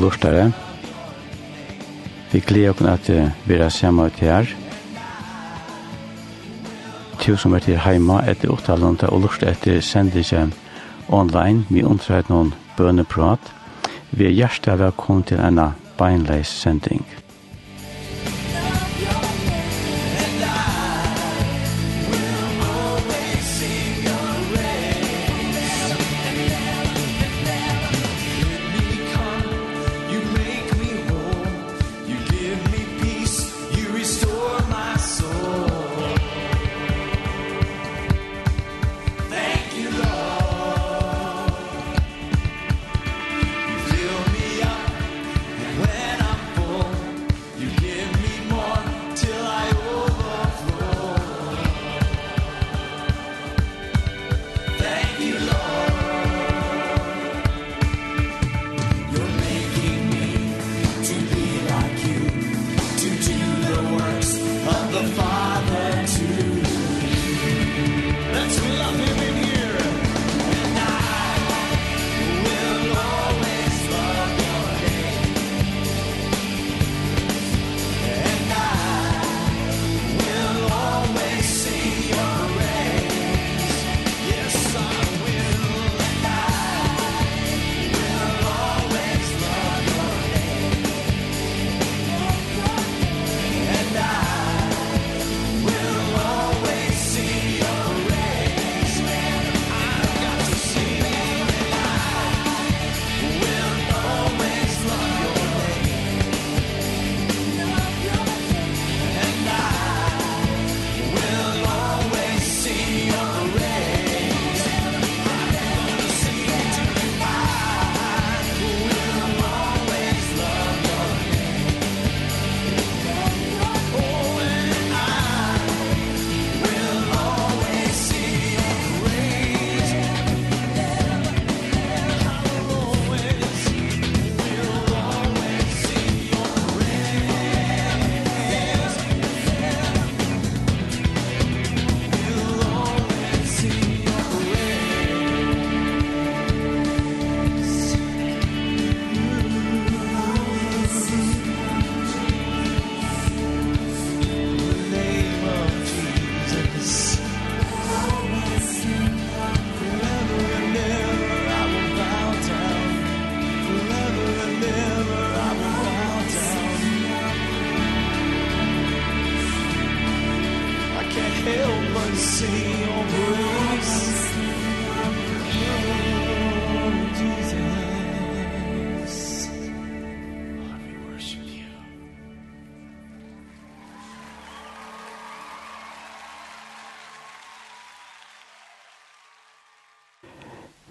og lortare. Vi gleder oss at vi er sammen til her. Til som er til heima etter åttalanda og lort etter sendelse online. Vi undrer noen bøneprat. Vi er hjertelig velkommen til en beinleis sending.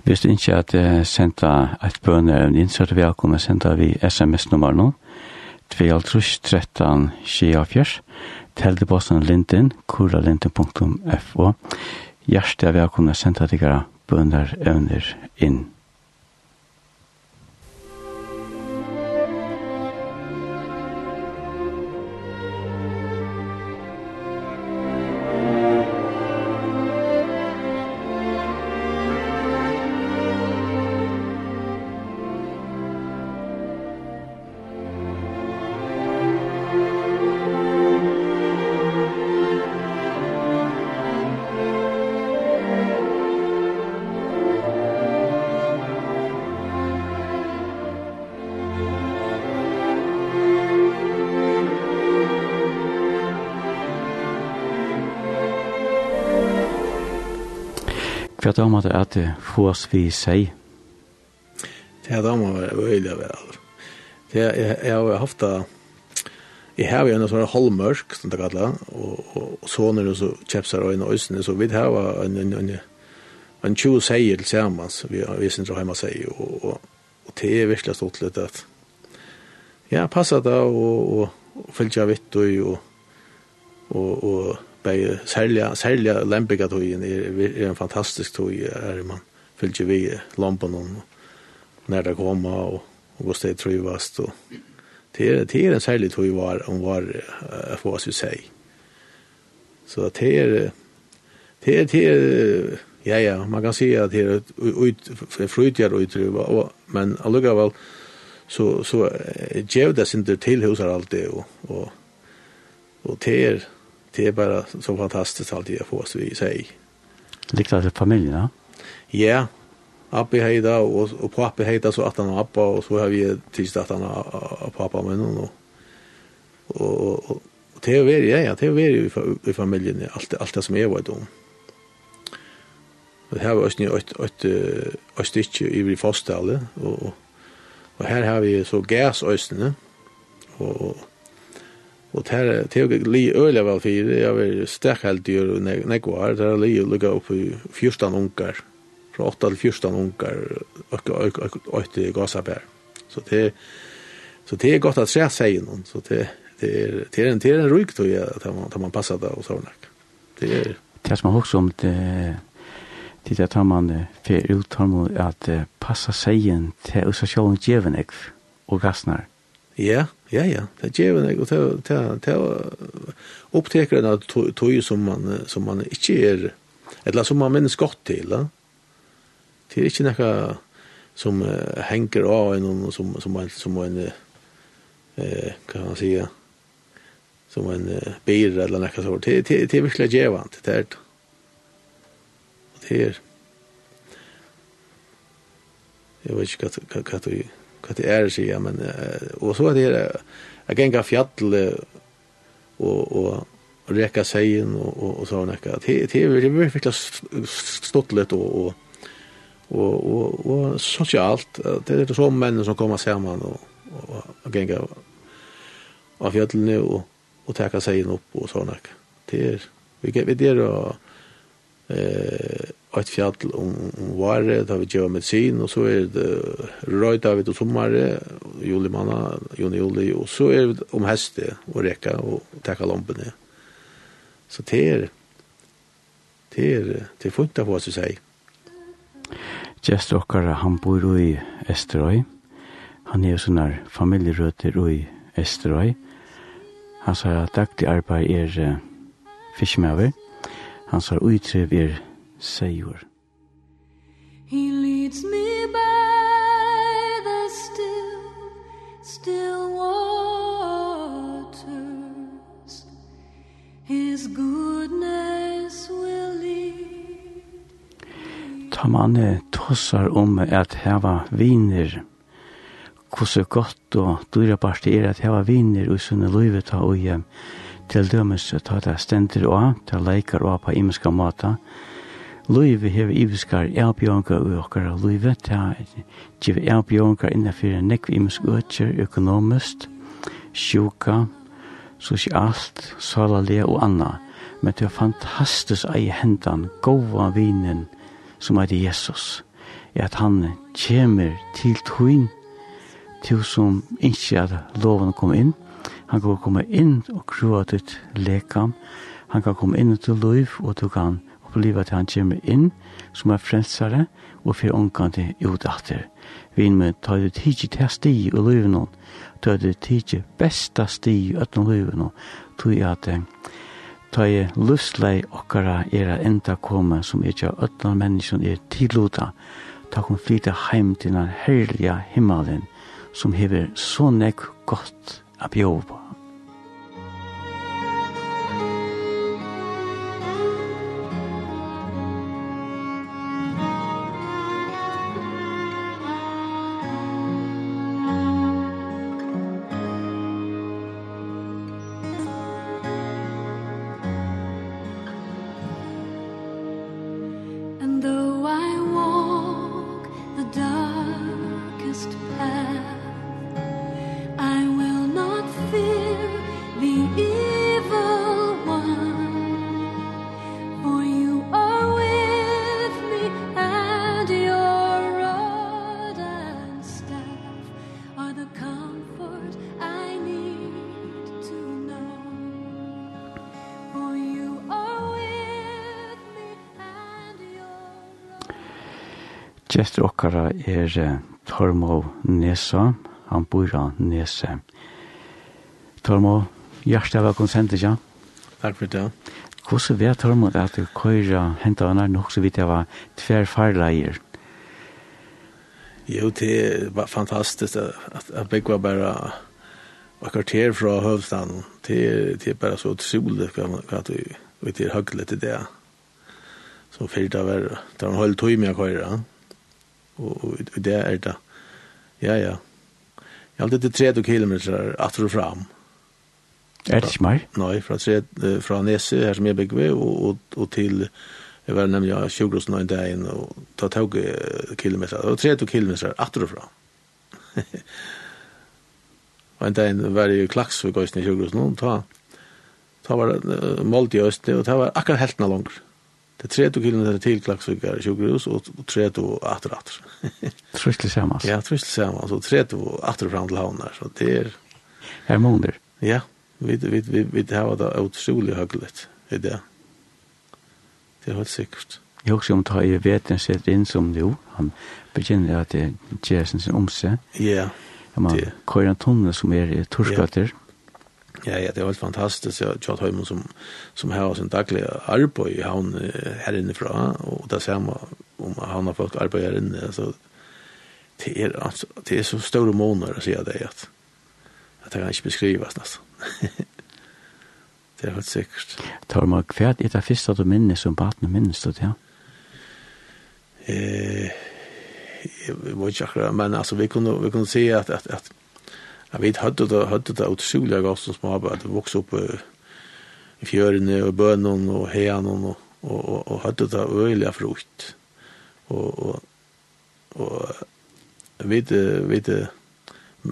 Hvis du ikke har sendt et bønneøvn inn, så er det velkommen å sende vi sms-nummer nå. 2.13 24 Teldebossen Linden, kuralinden.fo Hjertet er velkommen å sende deg bønneøvner inn. hva damer det at det fås vi seg? Det damer var veldig vel. Det, jeg, jeg har haft det Jeg har jo en sånn halvmørk, som det kallet, og, og, og så når det så kjepser og en øsene, så vi har en, en, en, en tjo seier til sammen, vi, vi synes hjemme seg, og, og, og det er virkelig stort litt at ja, passet det, og, og, og følger jeg vitt, og, og, og, og Bei særliga, særliga lempiga tøyin er, er en fantastisk tøy, er man fylgje vi lampan om når det koma og, og gå det trivast. Og, det, er, det er en særlig tøy var, om var uh, for oss vi sier. Så det er, det er, det er, ja, ja, man kan si at det er ut, frutjer utryva, og, men allugavel, så, så gjev det sin til hos her alltid, og, og, og det er, det är bara så fantastiskt allt jag får så vi sier. Liktar det familien, ja? Ja, Abbi heida och, og pappi heida så att han har Abba och så har vi tills at han har pappa med noen. och, och, och, och det er ju ja, det er ju i, i familjen allt, allt det som jag vet om. Det her var også et, ett et stykke i vi faststället och och här har vi så gas og, och Og det er jo li øyla vel fire, jeg var sterk helt dyr og nekvar, det er li lukka opp i 14 unger, fra 8 til 14 unger, og i gasabær. Så det, er så det er godt at jeg sier noen, så det, det er, det er en, det er en ryk tog at man, man passer det og sånn. Det er... Det er som er også om det, det er at man fer ut at passa seien til å se en djeven og rastnar. Ja, Ja, ja, det gjør jeg, og det er opptekeren av tog som man, som man ikke er, eller som man minnes godt til, da. Det er ikke noe som uh, henger av en, som, som, en, som en, eh, kan man si, som en uh, bir eller noe sånt. Det, det, det er virkelig gjevant, det er det. Det er, jeg vet ikke hva, hva, hva, hva, hva det er sier si, men, og så er det her, jeg ganger fjall og, og, og reka seien og, og, og sånn, det, det, det er virkelig stått litt og, og, og, og, og sosialt, det er så menn som kommer sammen og, og, og gikk av, av fjallene og, og teka seien opp og sånn, det er, vi, vi er og, eh ett fjall om, om vare där vi gör medicin och så är det röjt av det sommare juli manna juni juli och så är det om häste och räka och täcka lamporna så det ter det är det får inte vad så säga Gjest okkar han bor i Esterøy. Han er sånne familjerøter i Esterøy. Han sa at daglig arbeid er uh hans har utrev er seior. He leads me by the still, still waters. His goodness will lead. Ta manne tossar om at heva viner. Kosse gott og dyra parti er at heva viner og sunne løyvet og hjem til dømes ta det stendir og ta leikar og på imiska mata. Løyve hever iviskar erbjørnka og okkar og løyve ta giv erbjørnka innafyr nekv imisk øtjer økonomist, sjuka, sosialt, salalia og anna. Men det er fantastisk ei hendan, gova vinen som er Jesus. Er at han kjemir til tøyn til som ikke at loven kom inn, Han kan komme inn og krua ditt lekam. Han kan komme inn til liv, og du kan oppleva at han kommer inn som er frelsare og fyrir ångan til utdatter. Vi inn med ta det tidsi til sti i livet nå, ta det tidsi besta sti i ötlen livet nå, tog jeg at ta jeg lustlei okkara er a enda koma som er tja ötlen menneskjon er tidluta, ta kom flyta heim til den herliga himmelen som hever så nek godt a bjóva er Tormo Nesa, han bor av Nese. Tormo, hjertelig velkommen sendt, ja? Takk for det. Hvordan vet Tormo at du køyre hentet henne nok så vidt jeg var tver farleier? Jo, det var fantastiskt att att bygga bara och kvarter från hövstan till till bara så otroligt kan kan du vet det höglet det där. Så fel av var det var en halv timme jag kvar og, og, og det er det. Ja, ja. Jeg har alltid 30 kilometer atter og fram. Er det ikke mer? Nei, fra, tre, fra Nese, her som jeg bygger ved, og, og, og til, jeg var nemlig 20 og sånn dagen, og ta tog kilometer, og 30 kilometer atter og fram. og en dag var jeg i for gøysen i 20 og ta, ta var det uh, målt i Østene, og ta var akkurat heltene langer. Det er 30 km till Klaxvikar i Tjogrus och 30 atter åter. Tror inte samma. Ja, tror inte samma. Så 30 åter fram till der, så det är måneder. Ja, vi vi vi vi det har det otroligt i Det. Det er helt sikkert. Jag husker om ta i veten sett in som nu. Han begynner att det är Jesens omse. Ja. Man kører en tunnel som är torskater. Ja Ja, ja, det er helt fantastisk. Jeg har hemma som, som har sin dagliga arbeid i havn her innifra, og det ser man om han har fått arbeid her inne. Alltså, det, er, altså, det er så stora månader att säga det. at, at det kan ikke beskrives nesten. det er helt sikkert. Tar man kvärt i det första du minnes som baten minnes du det, ja? Eh, jeg vet ikke akkurat, men altså, vi kunne, vi kunde se at, at, at Jeg vet, hadde det, hadde det utrolig godt som småbarn, at det vokste opp i fjørene og bønene og heiene og, og, og, og hadde det øyelig frukt. Og, og, og jeg vet, jeg vet,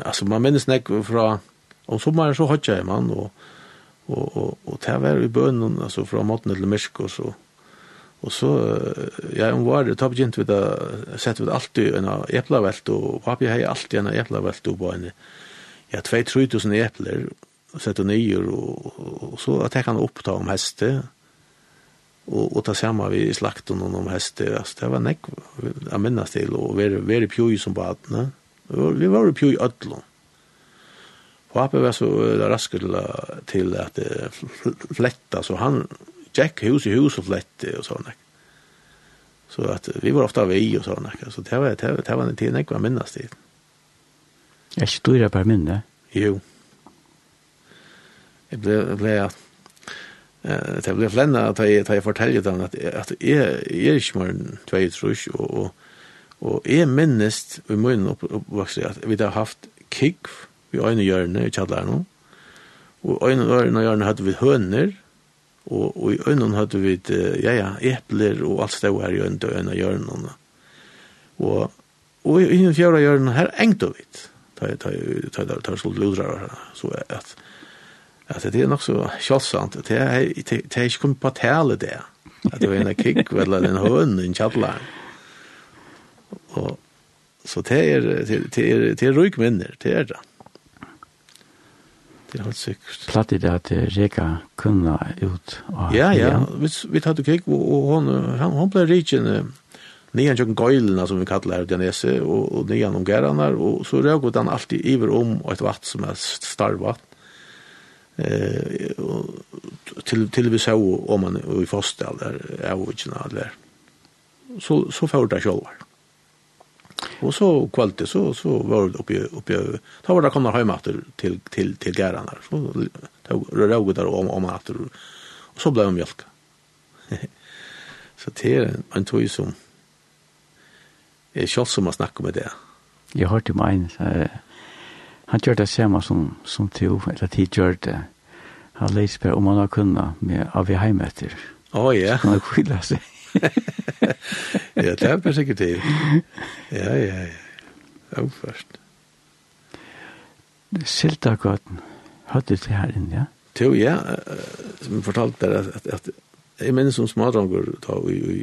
altså man minnes nek fra, om sommeren så hadde jeg mann, og, og, og, og det var i bønene, altså fra måten til mørk og så, Og så, ja, hun var det, da begynte vi da, sett vi det alltid en av og papi hei alltid en av eplevelt på henne. Og ja, 2-3 epler, sette nyer, og, og, så at jeg kan oppta om heste, og, og ta sammen vi i slakten om heste, altså, det var nekk, jeg minnes til, og vi være pjøy som badene, vi var pjøy ødlån. Pape var så raskert til at fletta, så han gikk hus i hus og flette og sånn. Så at vi var ofta vi og sånn. Så det var, det var, det var en tid jeg var minnast i. Mm. Jeg er ikke dyrer bare minne. Jo. Jeg ble, jeg ble at Det ble flenna at jeg, jeg forteller dem at, at jeg, jeg er ikke mer enn tvei trus, og, og, og jeg minnest i munnen oppvokst at vi har haft kikk i øyne hjørne i kjallaren, og øyne øyne hjørne hadde vi høner, og, og i øynene hadde vi ja, ja, epler og alt stod her i øynene og øynene hjørne. Og, og i øynene fjøra hjørne her engte vi det ta ta ta ta så ludrar så att att det är nog så kjolsamt det är det är inte kom på tale där att det var en kick eller en hund en chapla och så det är det är det är rik minner det är det Det har sikkert. Platt i det at Reka kunna ut. Ja, ja. Vi, vi tatt og kikk, og hon, han, hon ble rikken nian jokken gøylina som vi kallar her Janese, og, og nian om geranar, og så røg han alltid iver om et vatt som er starvatt, eh, til, til vi så om han i fosta, eller avvitsina, eller så, så får det sjolvar. Og så kvalitet, så, så var det oppi, oppi, da var det kommet hjemme til, til, til, til så røg der om, om han og så blei vi mjölka. så det er en tog som er selv som man snakker med det. Jeg hørte om en, han gjør det samme som, som to, eller tid gjør det. Han leser på om han har kunnet med av i heimetter. Å oh, ja. Yeah. Så kan han skylde seg. ja, det er bare sikkert til. Ja, ja, ja. Det var først. Siltagåten, hørte du det her inne, ja? Jo, ja. Som jeg fortalte dere at, at at jeg minnes som smadronger da vi, vi,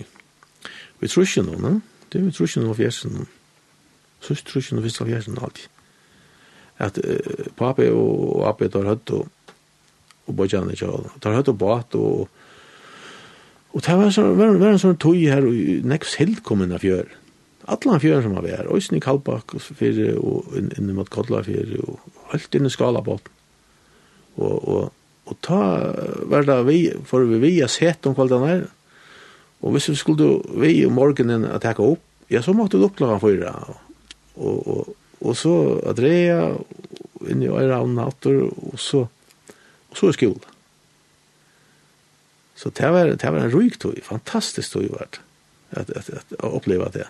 vi i trusjen nå, ne? Det er jo trusjen av fjersen. Sørst trusjen av fyrst av fjersen alltid. At uh, papi og, api tar høtt og, og bøtjane ikke alle. Tar høtt og bat og Og det var, sånn, var, var en sånn tog her og nekv selv kom inn av fjør. Alla fjør som var her. Øysen i Kalbakk og fyrir og inn, inn mot Kodla fyrir og hølt inn i Skalabåten. Og, og, og ta var det vi, for vi vi har sett om kvalitet her. Og hvis vi skulle vi om morgenen å takke opp, ja, så måtte vi opp klokken fyra. Og, og, og så Andrea inn i øyre av natter, og så, og så i skola. Så det var, det var en ryk tog, fantastisk tog var det, at, at, at, at oppleva det.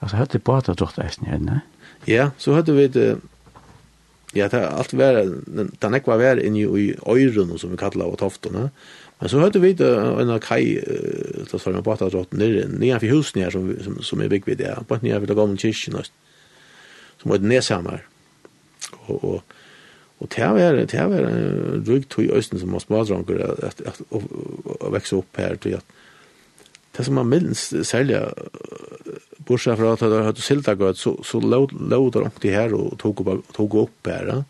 Altså, hørte på at du drott eisen her, ne? Ja, så hørte vi det, ja, det, alt vært, det nekva var inni i øyren, som vi kallar av toftene, ja Men så hørte vi det en av kai, til å en at rått, nere for husen her som, som, som er bygg vid det, på nere for det gamle kyrkjen, som var nedsammer. Og, og, og det var, det var en rygg tog i østen som var smadranker at, at, at, å vekse opp her, til at det som man minst særlig, bortsett fra at det hadde siltagat, så, så lå det ordentlig her og tog, tog opp her, ja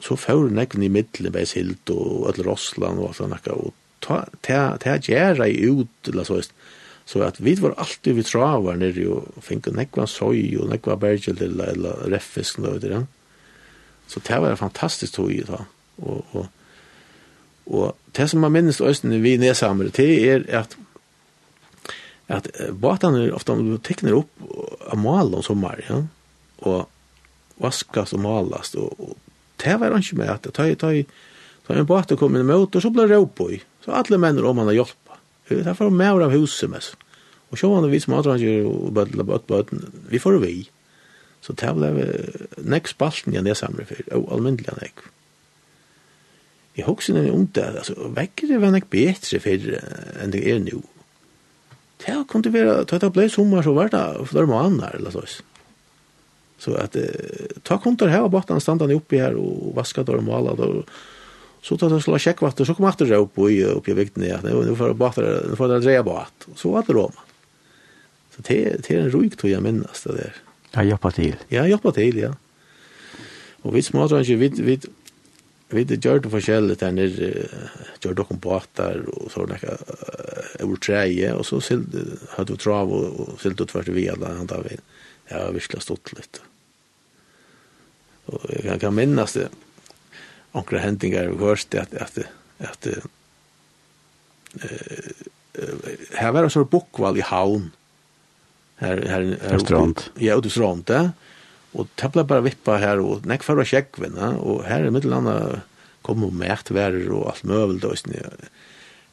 så får nekken i middelen med silt og alle Rossland og alt annet, og ta, ta, ta gjerra i ut, eller så, så at vi var alltid vi travar nere og finke nekva soy og nekva bergel eller, eller reffisk og det. Så det var fantastisk tog i da. Og, og, og det som man minnes østene vi nedsamere til er at at båtene ofte tekner opp av malen om sommer, ja? og vaskas og malas og, og det var ikke med at ta ta ta en båt kom inn i møte, og så ble det råp i. så alle män om han har hjulpet. det er var mer av huset mest Og så var det vi som hadde andra og bödla bort bøten. vi får vi så det ble next spalten jeg jag for. Og almindelig han ikke. Jeg husker när jag undrar, alltså väcker det var nog bedre for enn det er nå. Det kunne være, da det ble sommer, så var det flere måneder, eller så. Så att eh, ta kontor här och botten stannar upp här och vaska där och mala där. Så tar det slå checkvatten så kommer åter upp och upp i vikten ja. Nu får det bara nu får det dreja bort. Så var det då. Så det det är en rolig tror jag minnas det där. Ja, jobba till. Ja, jobba till, ja. Och vi små tror inte vi vi vi det gör det forskjelligt där nere gör dock om båtar och så där över träje och så hade vi trav och silt ut vart vi alla han där det har virkelig stått litt. Og jeg kan minnes det, omkring hendinger vi hørst at, at, at, her var en sånn bokval i havn, her, her, her, strand. Ja, ute strand, ja. Og det ble bare vippa her, og nek for å sjekke, og her i middelanda kom og mætværer og alt møvel, og sånn, ja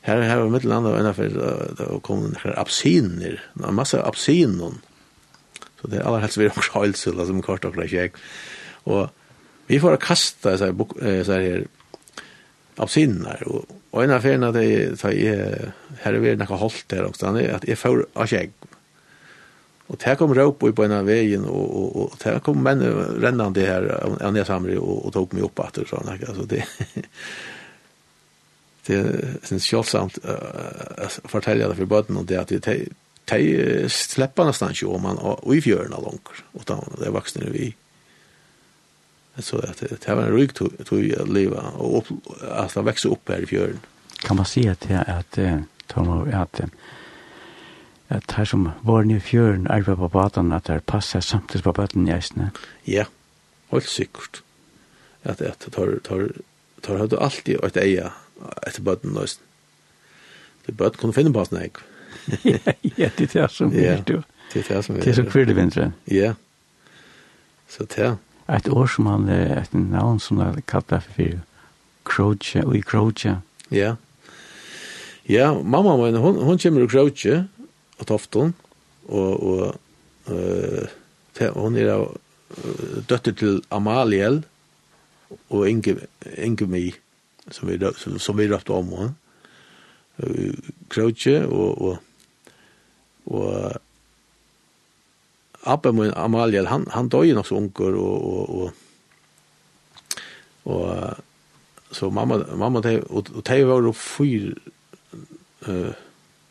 her har vi mitt land og innenfor det kom noen absiner, en masse absiner Så det aller helst vi har också hölsula som kort och kräk. Och vi får kasta så här så här apsinnar och och en affär att det tar är här vi några hållt där också är att jag får av kräk. Och där kom rop upp på av vägen och och och där kom menn rännande här och ner samri och, och tog mig upp åter så alltså det det syns självsamt att fortälja det för bötten och det att det de slipper nesten ikke om man och i fjörna långt och da det vuxna vi så att det var en ryck tog att leva och att växa upp här i fjörden kan man se att att att att att her som var ni i fjörden på baden at det passar samtidig på baden i eisene? ja helt sikkert. att att tar tar tar tar alltid et eie etter baden nästan det bad kunne finne på snägg ja, det er det som vi er du. Det er det som vi er det. Er så kvirlig vintre. Ja. Så det er. Et år som han, et navn som han kallar for fyrir, Kroja, og i Kroja. Ja. Ja, mamma min, hon, hon kommer i Kroja, og tofton, og, og uh, hon er av døtter til Amaliel, og Inge, Inge Mi, som vi, som, som vi røpte om henne. Kroja, og, og Og Abbe min Amalie, han, han døg jo nok så unger, og, og, og, og så mamma, mamma de, og, og de var jo fyr, uh,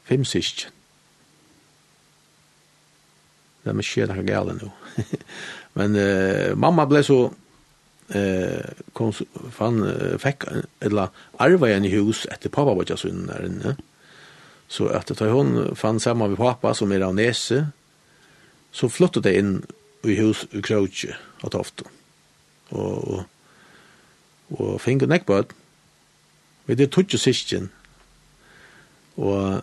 fem sist. Det er med skjer noe gale nå. Men uh, mamma ble så, eh kom fan fick eller arva en hus efter pappa var jag så inne där inne. Så etter at hun fann sammen med pappa, som er av Nese, så flyttet jeg inn i hus i Krautje, av Toften. Og, og, og finner nekkbød. Vi det tog tog sysken. Og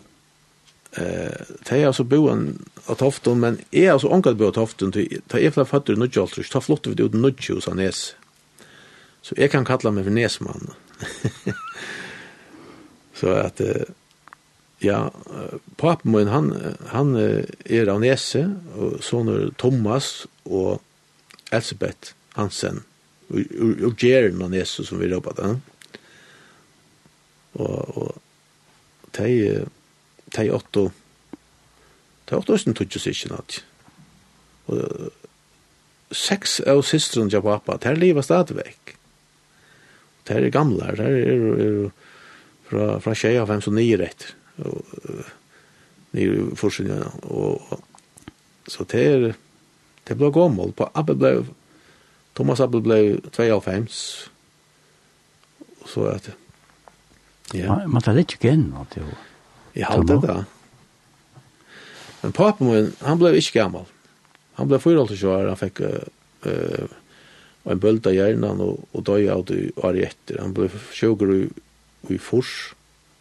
eh, det er altså boen av Toften, men jeg er altså ångat bo av Toften, det er flere føtter i Nudjaltrus, ta flyttet vi ut i Nudjus av Nese. Så jeg kan kalla meg for Nesmann. så at... Eh, Ja, papen min, han, han er av Nese, og sånne Thomas og Elisabeth Hansen, og, og, og Jerem av Nese, som vi råpet den. Og, og de, de åtte, de åtte åsten tog seg sikkert natt. Og seks av systeren til pappa, de lever stadig vekk. De er gamle, de er, er, er fra, fra tjeja fem som nye retter nere i forskjellene. Og, så det er, det ble gammel. På Abbe ble, Thomas Abbe ble 92. Og så at, det. Ja. Man tar litt ikke inn at det var. Jeg halte det da. Men papen min, han ble ikke gammel. Han ble 4,5 år, han fikk uh, en bølta hjernen og, og døg av det året etter. Han ble sjoker i, i fors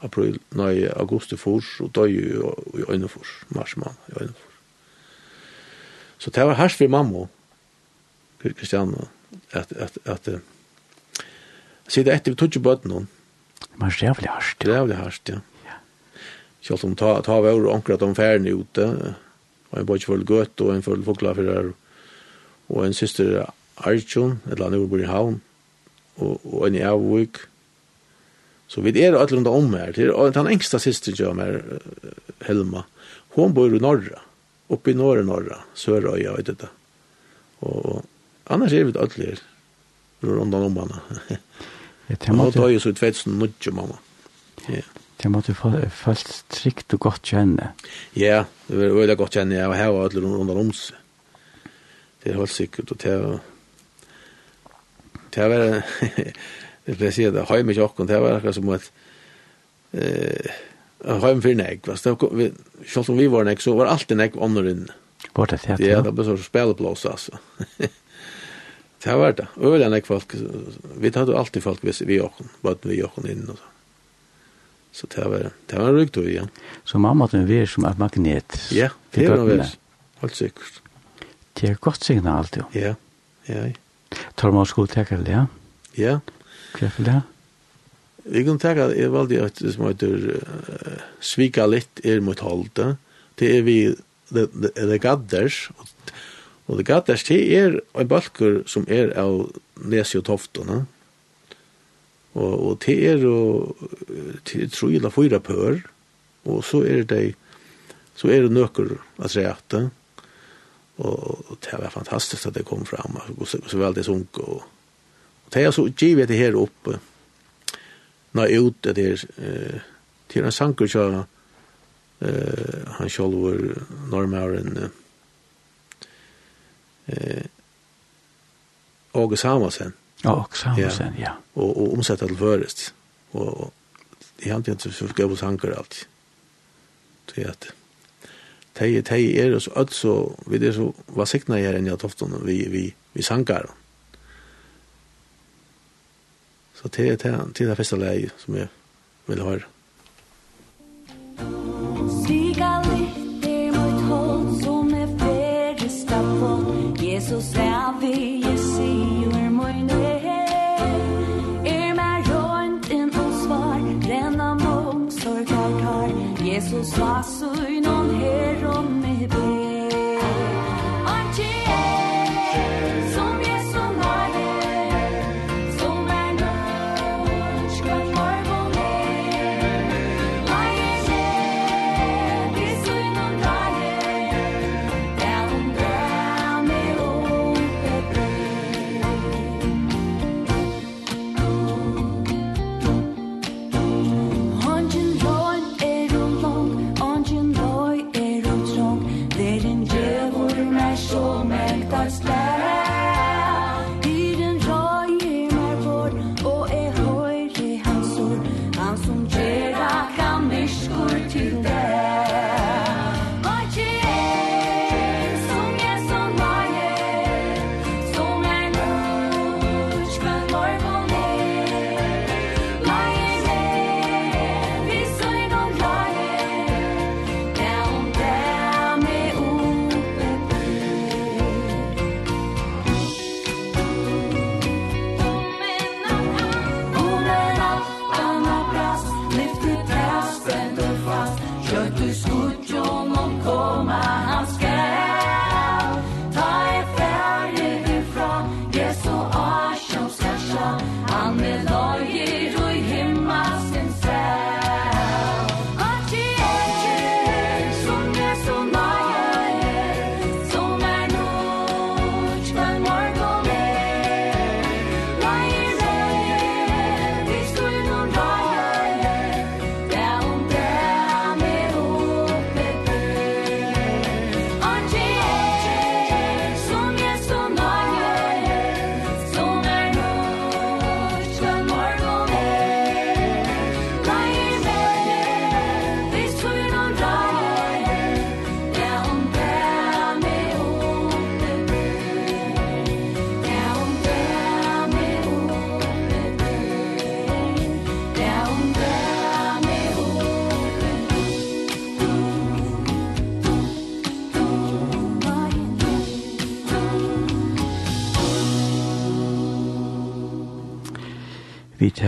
april, nei, august i fors, og døy i øynefors, mars mann i øynefors. Så det var herst for mamma, Kristianna, at, at, at, at sida etter vi tog ikke bøtten hon. Det var jævlig herst. Det var jævlig herst, ja. ja. Selv om ta, ta veur anker at om færne ute, og en bare ikke følge gøtt, og en følge foklafyrer, og en syster Arjun, eller han bor i havn, og, og en i Avvik, og Så vi er alle rundt om her, til, og den engste siste gjør meg, Helma, hun bor i Norra, oppe i Norra, Norra, Sørøya, vet du det. Og annars er vi alle her, rundt om henne. Og da er jo så i 2009, mamma. Ja. Det måtte følt trygt og godt kjenne. Ja, det var veldig godt kjenne. Jeg var her og alle rundt om seg. Det er helt sikkert. Og det var... Det var jeg pleier å si at heim ikke åkken, det var akkurat som et eh, heim fyrir nek, selv om vi var nek, så var alltid nek ånder inne. Var det det? Ja, det ble så spelblås, altså. det var det. Og Øyla nek folk, vi hadde alltid folk vi åkken, bare vi åkken inne og så. Så det var, det var en rykt og igjen. Så mamma hadde en vir som et magnet. Ja, det var en vir. Helt sikkert. Det er godt signal, jo. Ja, ja. Tar man sko tekker det, ja? Ja. Hva er det? Jeg kan tenke at jeg valgte at det som heter uh, svika litt er mot holde. Det er vi det, det, det gadders og, og det gadders det er en balkur som er av nesi og toftene og, og det er og det er tro eller fyra pør og så er det så er det nøkker at reakte og, og det var fantastisk at det kom fram og så, så veldig sunk og det er så givet det her oppe, nå ut det der, eh, til en sanker så, eh, han selv var normæren, eh, Åge Samuelsen. Ja, Åge Samuelsen, ja. Og, og omsett til først. Og, og det er alltid en så gav sanker alltid. Så at, tei, tei er så, altså, vi er så hva vasikna her enn jeg tofton, vi, vi, vi sankar, og Så det er det det er første leie som jeg vil høre. Stiga litt i mot hold som er færre stappål Jesus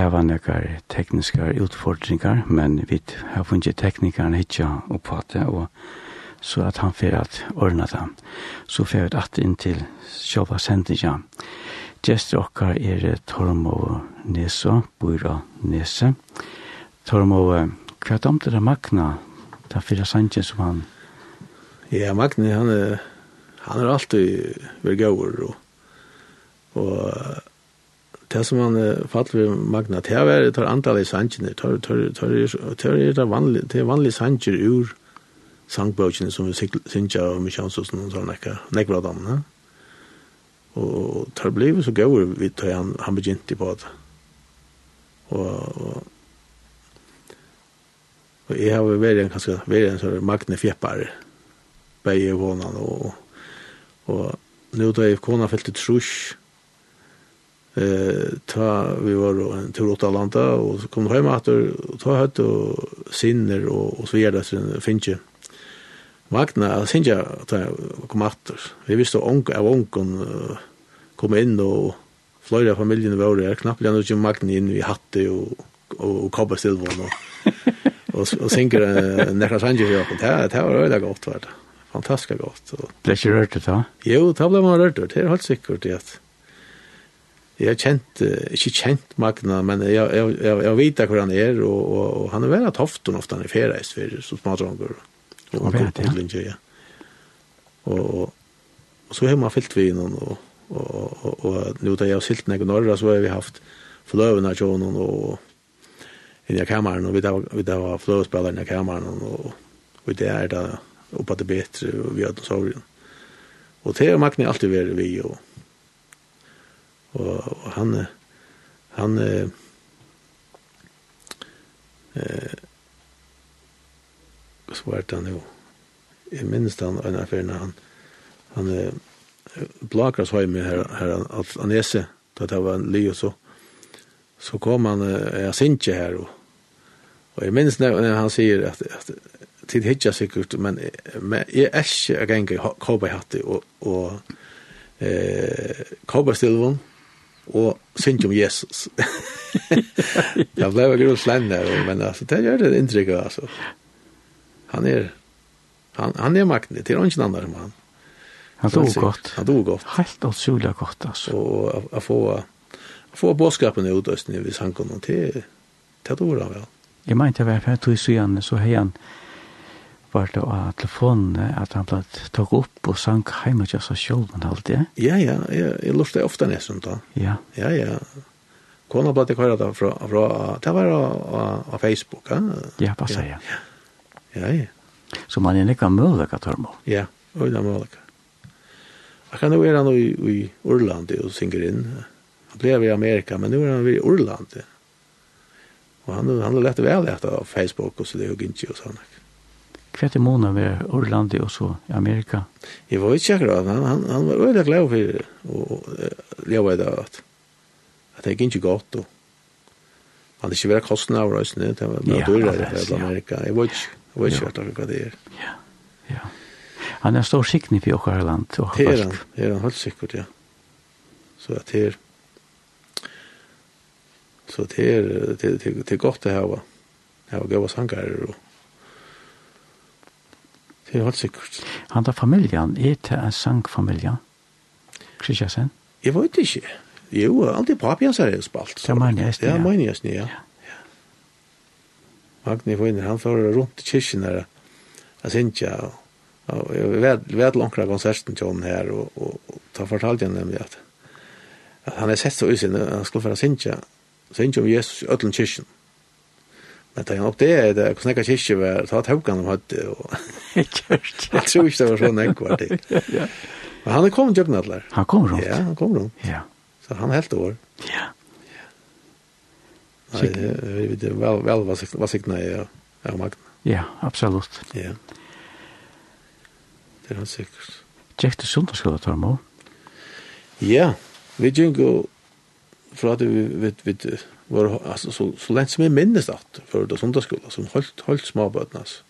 hava nekkar tekniskar utfordringar, men vi har funnet teknikarna hitja og det, og så at han fyrir at ordna det. Så fyrir vi at inn til sjåva sendinga. Gjester okkar er Tormo Neso, Bura Nese. Tormo, hva er det om Magna, det fyrir sangen som han? Ja, Magni, han er, han er alltid vergauer, og, og det som man faller ved Magna, det er det tar i sanger, det er det vanlig, det er vanlig sanger ur sangbøkene som vi synger og mye og sånn, sånn nekka, nekka bra ja. Og det ble så gøy vi tar han, han begynte på det. Og, og, og jeg har vært en, ganske vært en sånn Magne Fjeppare, begge vånene, og, og, nå da jeg kona felt trus trusj, eh ta vi var en tur åt Atlanta och så kom hem att ta hött och sinner och och så vidare sen finche Magna sinja jeg kom etter. Vi visste onk av onkon kom in och av familjen var der, knappt ändå ikke Magna inn, vi hatte och och, och kabba og, och och sänker nästa sanje här på det det var det gott vart fantastiskt gott. Det är ikke rørt det da? Jo, det ble man rört det. Det är helt säkert det jeg har kjent, ikke kjent Magna, men jeg, jeg, jeg, jeg vet hvor han er, og, og, og han er veldig toften ofte han er ferreist for så smadronger. Og han går på linje, ja. Og, og, og så har man fyllt vi innan, og, og, og, og, nå da jeg har silt ned i Norra, så har vi haft fløven av tjonen, og inn i kameran, og vi da, vi da var fløvespillere inn i kameran, og, og det er da oppe til bedre, og vi hadde sorgen. Og det har Magna alltid vært vi, og, og, og han han eh, eh, det han jo jeg minnes han en affær når han han eh, blakras høy med her, her at han ese da det var en li og så så kom han eh, jeg synes her og Og jeg minst når han sier at, at tid hitja sikkert, men, men jeg er ikke gjenga i kåpa i og, og eh, kåpa stilvån, og synge om Jesus. det ble jo grunn slänner, men altså, det gjør det intryck. altså. Han er, han, han er makten, det är ingen annan som han. Han dog godt. Han dog godt. Helt otroligt gott alltså. Och att få få boskapen ut östen i hvis han kunde till till då väl. Jag jeg inte varför att du så gärna så hejan var det av telefonene at han ble tog opp og sang hjemme til seg selv, men alt det? Ja, ja, jeg, jeg lurte ofte nesten da. Ja. Ja, ja. Kona ble det kvar da fra, fra det var av, Facebook, ja? Ja, bare sier jeg. Ja, ja. Så man er nekka mølveka, Tormo? Ja, og det er mulig. Jeg kan nå er han i, i Orlandi og synger inn. Han ble i Amerika, men nå er han i Orlandi. Og han, han lette vel etter Facebook og så det er jo ikke og sånn. Ja er det måneden var Orlandi og så i Amerika. Jeg var ikke akkurat, han, han, han var veldig glad for det. Och jag var där at att det gikk ikke godt, og han hade ikke vært kostnader av røysene, Det var bara dyrare i Amerika. jeg var ikke, jeg var inte säker hva det er. Ja, ja. Han er stor siktning för åkare land. Det är han, det er han helt sikkert, ja. Så att det er, så det er, det er, det er godt å ha ha goda sankar och Det er helt sikkert. Han da familjan, er det en sangfamilie? Kristiansen? Jeg vet ikke. Jo, alltid papi hans er spalt. Det mener jeg, ja. Det mener jeg, ja. ja. Magni Foyner, han får rundt i kyrkjen her, jeg synes ikke, og jeg vet, vet av konserten til henne her, og, og, og da fortalte jeg nemlig at, at han er sett så usin, han skulle få synes ikke, synes ikke om Jesus i ødelen kyrkjen. Mm Det er nok det, det er snakka kyrkje var, ta taukan om høyde, og jeg tror ikke det var sånn ekvar til. Men han er kommet jøkken atler. Han kom rundt. Ja, han kom rundt. Ja. Så han helt år. Ja. Nei, det er vel, vel var sikna i av magna. Ja, absolutt. Ja. Det er han sikkert. Tjekk til sundagsskola, Tormo. Ja, vi gjengo fra at vi, vi, vi var, altså, så, så lenge som jeg minnes at, før det sundagsskolen, som holdt, holdt småbøtene, altså.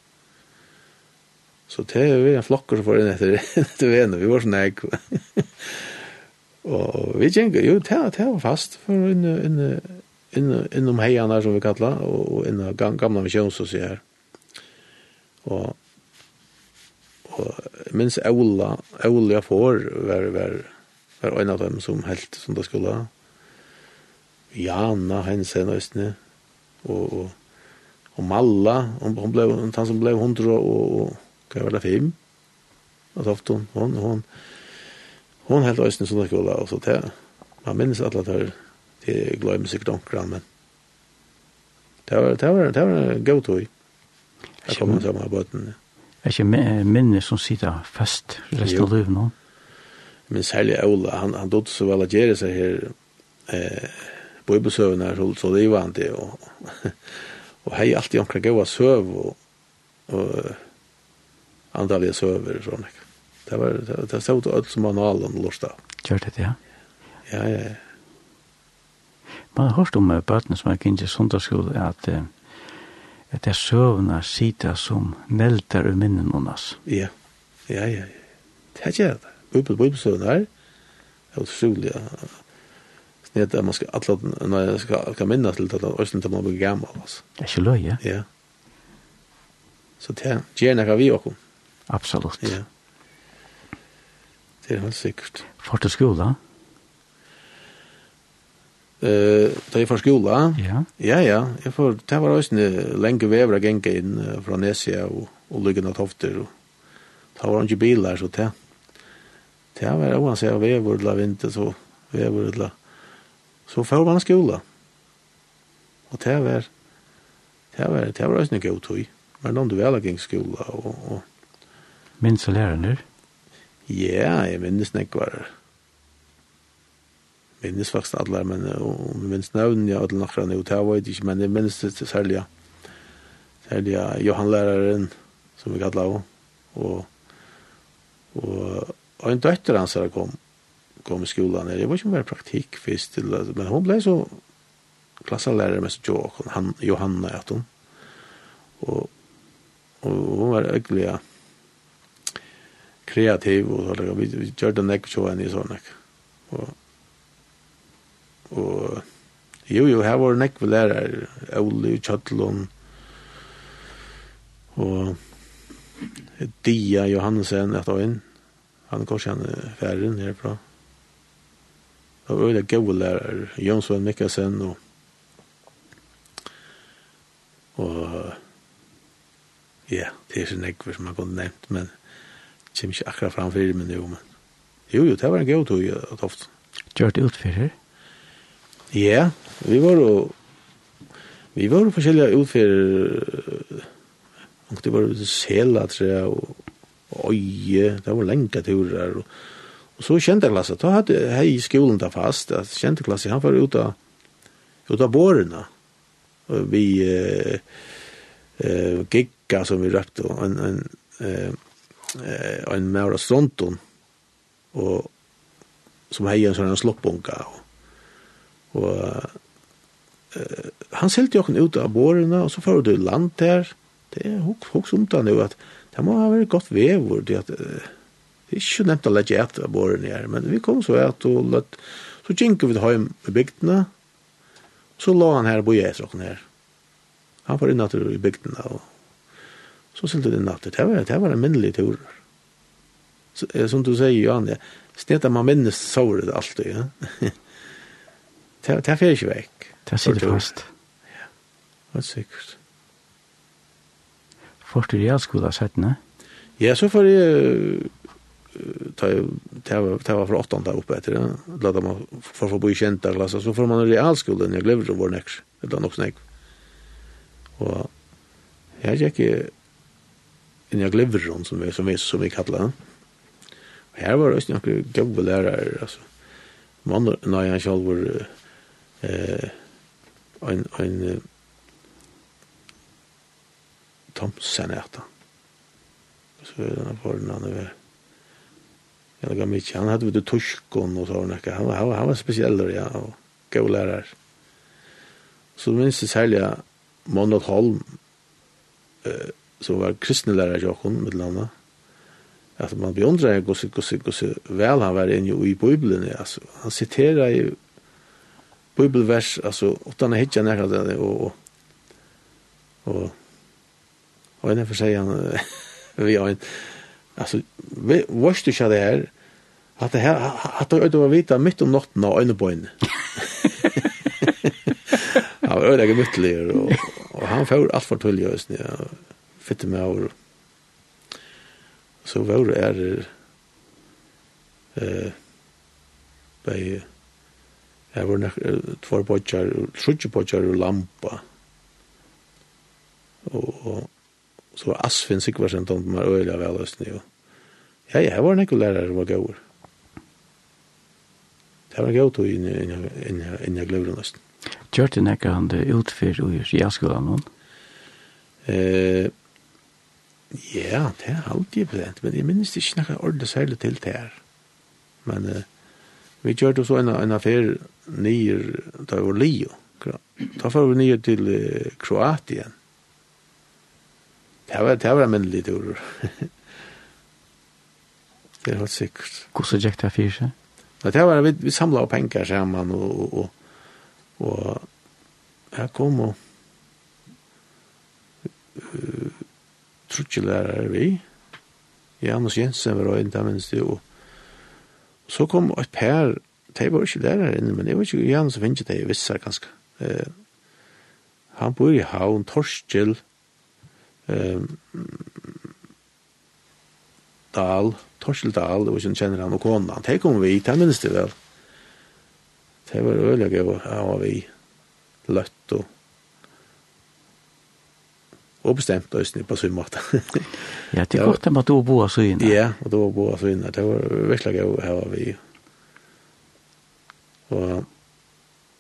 Så det er vi en flokker som får inn etter, etter vene, vi var sånn egg. og vi tenker, jo, det, det var fast, for inn, inn, inn, innom om her, som vi kallar, og, og innom gamle misjonshus her. Og, og minns Aula, Aula får, var, var, var en av dem som helt, som det skulle Jana Hensen Østene, og, og, og Malla, hon, hon blev, han som blev hundra og, og hva var det, fem? Og toft hon, hon, hon, hon helt Østene som det og så det, man minns alle det det glömmer sikkert omkran, men det var, det var, det var en god tog. Jeg kom til meg bøten, ja. Er ikke minne som sitter fast resten av livet nå? Men særlig Ola, han, han dødde så vel at gjøre seg her, eh, bibelsøvn er holdt så livande, og, og hei alltid omkring gaua søv, og, og andalige søver, og sånn. Det var, det, det stod alt som manualen lort av. Gjør det, ja? Ja, ja, ja. Man har hørt om bøtene som er kjent i sundagsskole, at, at det er søvna sida som melder ur minnen hennes. Ja, ja, ja, ja. Det er ikke det. Uppe på her, det er utrolig, ja Det är man skal alle, når jeg skal, skal minnas til att östen till man blir gammel, altså. Det er ikke løy, Ja. Ja. Så det er gjerne vi også. Absolutt. Ja. Det er helt sikkert. Fart till skole? Eh, uh, det är för skola. Ja. Ja, ja. Jeg får det var östen länge vävra gänga in fra Nesia og, og lugna åt Tofter. Og, det var ikke biler, så det. Det var oansett, vävor eller vinter så vävor eller Så får man skola. Og det var det var det var også en god tøy. Men om du vel gikk skola og, og Minns du lærerne? Ja, jeg minnes nekvar. Minnes faktisk alle, men om jeg minnes navn, ja, alle nakra nu, det var ikke, men jeg minnes det særlig, ja. Særlig, ja, Johan læreren, som vi kallar av, og, og, og en døtter hans her kom, kom i skolan. det var inte mer praktik först. Men hon blev så klassalärare med Jock och han, Johanna att hon. Och, och hon var ögliga kreativ och så där. Vi, vi gjorde en ekvation henne i sådana. Och, och jo, jo, här var en ekvation lärare. Oli, Kjötlund och Dia Johansen ett av en. Han går sen färden härifrån og øyne gode lærere, Jonsson Mikkelsen og og ja, det er ikke nekver som man kunne nevnt, men det kommer ikke akkurat fram men jo, men jo, jo, det var en god tog at ofte. Gjør det utfører? Ja, vi var jo vi var jo forskjellige utfyrir og det var jo sela, tror jeg, og, og øye, det var lenge turer, og Og så kjente klasse, da hadde hej i skolen da fast, at kjente klasse, han var ut av ut av borna. Vi eh eh gigga som vi rätt og en en eh en Maura Stronton och som hei en sånn sloppbunka och, og eh han selte ju ut av borna och så får du land der, Det er hooks hooks om det nu att det må ha varit gott vävor det att Det er ikke nevnt å legge et av våren her, men vi kom så et og lett. Så gikk vi til hjem i bygdene, så la han her og boje etter åkken her. Han var innatt i bygdene, og så sylte det innatt. Det var, det var en minnelig tur. Så, som du sier, Johan, ja, stedet man minnes såret alltid, ja. det, det fer ikke vekk. Det sitter fast. Ja, det er sikkert. Først i realskolen, sett, ne? Ja, så får jeg ta ta ta var för åttan där uppe heter det. låta man för få bo i känta klass så får man realskolan jag glömde vår nästa. Det var nog snägg. Och jag gick i en jag glömde hon som vi som vi som vi kallar och Här var det några goda lärare alltså. Man när jag själv var eh en en Tomsen heter han. Så den på den andra Jag lägger mig han hade vid tuskon och sådana. Han var, han var, han var speciell ja, och god lärare. Så minns det särliga Monod Holm eh, som var kristne lärare i Jokon med landa. Alltså man beundrar hur så hur så väl han var inne i Bibeln alltså han citerar ju bibelvers alltså utan att hitta nära det och och och och en för sig han vi har en alltså vad du kör där att det här att det var vita mitt om natten och en boin. Ja, det är mycket och och han får allt för tull just nu. Fitte med och så var det är eh bei Jeg var nog två bodjar, trutje bodjar og lampa. Og, og så var Asfinn Sigvarsen tomt mer öliga väl öst nu. Ja, ja, jeg var nekko lærere som var gaur. Det var gaur tog inn i gløvren nesten. Gjør det nekka han det utfyr og gjør jeg skulle ha noen? Ja, det er alltid brent, men jeg minnes ikke nekka ordentlig særlig til det her. Men uh, vi gjør det så en, en affær nyer, da var Lio. Da var vi nyer til uh, Kroatien. Det var, det var en minnelig tur. Det er helt sikkert. Hvordan gikk det for seg? Det var, vi, vi samlet opp penger sammen, og, og, og, og jeg kom og uh, trutjelærer vi. Janus Jensen var øyne der minst det, og, og så kom et per, de var ikke lærere inne, men jeg vet ikke Janus finnes det, jeg visste det ganske. Uh, han bor i havn, Torskjell, um, Dahl, Torseldal, og sen kjenner han og kona, Det kom vi, det minnes det vel. Det var øyelig gøy, her var vi løtt og og bestemt øyne på sin måte. ja, det er godt at du bor så søgne. Ja, og du bo så inne. Det var virkelig gøy, her var vi. Og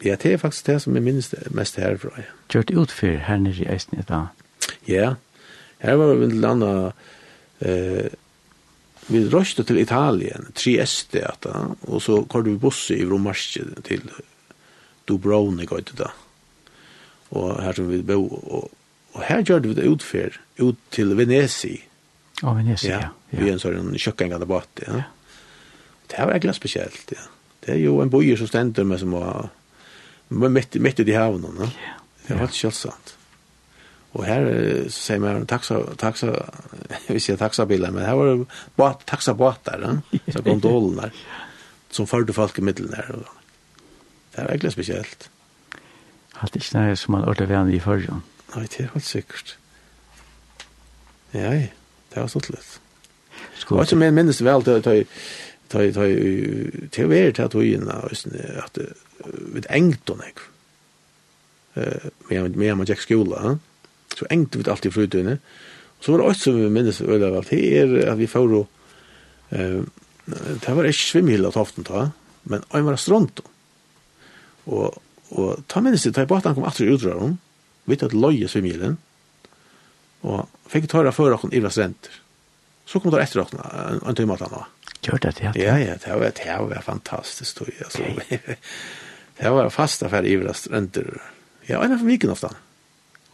ja, det er faktisk det som jeg minnes mest herfra. Gjørt utfyr her nere i Østene da? Ja, her var vi blant annet eh, vi röste til Italien, Trieste att och så kör du buss i Romarske till Dubrovnik och det Och här som vi bo och, och här gjør vi det utfärd ut till Venesi. Å, Venezi. Ja, ja. Vi er en sånn kökengande båt, ja. Det var egentlig speciellt, ja. Det är ju en bojer som stender med som var mitt mitt i havnen, ja. Det var helt sant. Och här så säger man taxa taxa vi ser taxabilar men her var det bara taxabåtar så gondolen der, som förde folk i mitten där. Det är verkligen spesielt. Allt ikke nær som man ordet vän i förrjön. Nei, det er helt sikkert. Ja, det var stått lätt. Och så men minns väl att ta ta ta teorier till att vi innan vi vid engton jag. Eh, men men jag gick skola. Så engte vi alltid frutøyne. Så var det også som vi minnes øyla av det er at vi får jo, eh, det var ikke svimhylla toften ta, men jeg var stronto. Og, og ta minnes det, ta i batan kom atter utrar hon, vi tatt loje svimhyllen, og fikk tøyra fyrir okken iva strenter. Så kom det etter okken, en tøyma tanna. Gjør det, ja. Ja, ja, det var, det var fantastisk, tøy, altså. Det var fasta fyrir iva strenter. Ja, en av viken ofta. Ja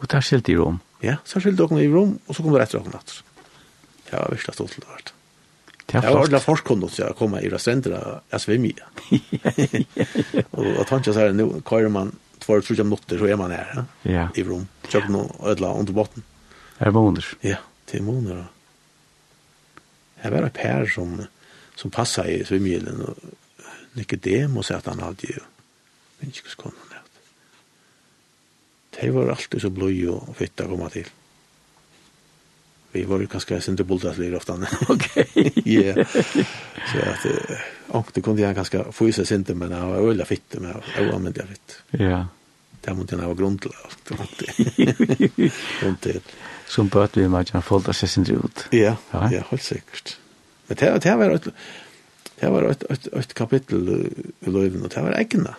Og der skilte i rom. Ja, så skilte dere i rom, og så kom det etter dere natt. Ja, var virkelig stolt til det vært. Det var ordentlig forskånd til å komme i restaurenter av svimmi. Og tanken så er, nå kører man tvær og trutja minutter, så er man her, ja, i rom. Kjøkken og ødela under botten. Er måneder? Ja, til måneder. Jeg var et Per som, som passet i svimmilen, og Nicodemus, at han hadde jo, men ikke hvordan de var alltid så bløy og fitt å komme til. Vi var jo kanskje sinte bultas lir ofte. Ok. Ja. Så at ångte kunde jeg kanskje få i seg sinte, men jeg var øyla fitt, men jeg var anvendig fitt. Ja. Det måtte jeg ha grunn til alt. Grunn til. Som bøt vi med at han folda seg sinte ut. Ja, ja, helt sikkert. Men det, det var et, det var et, et, et kapittel i løyven, og det var egna.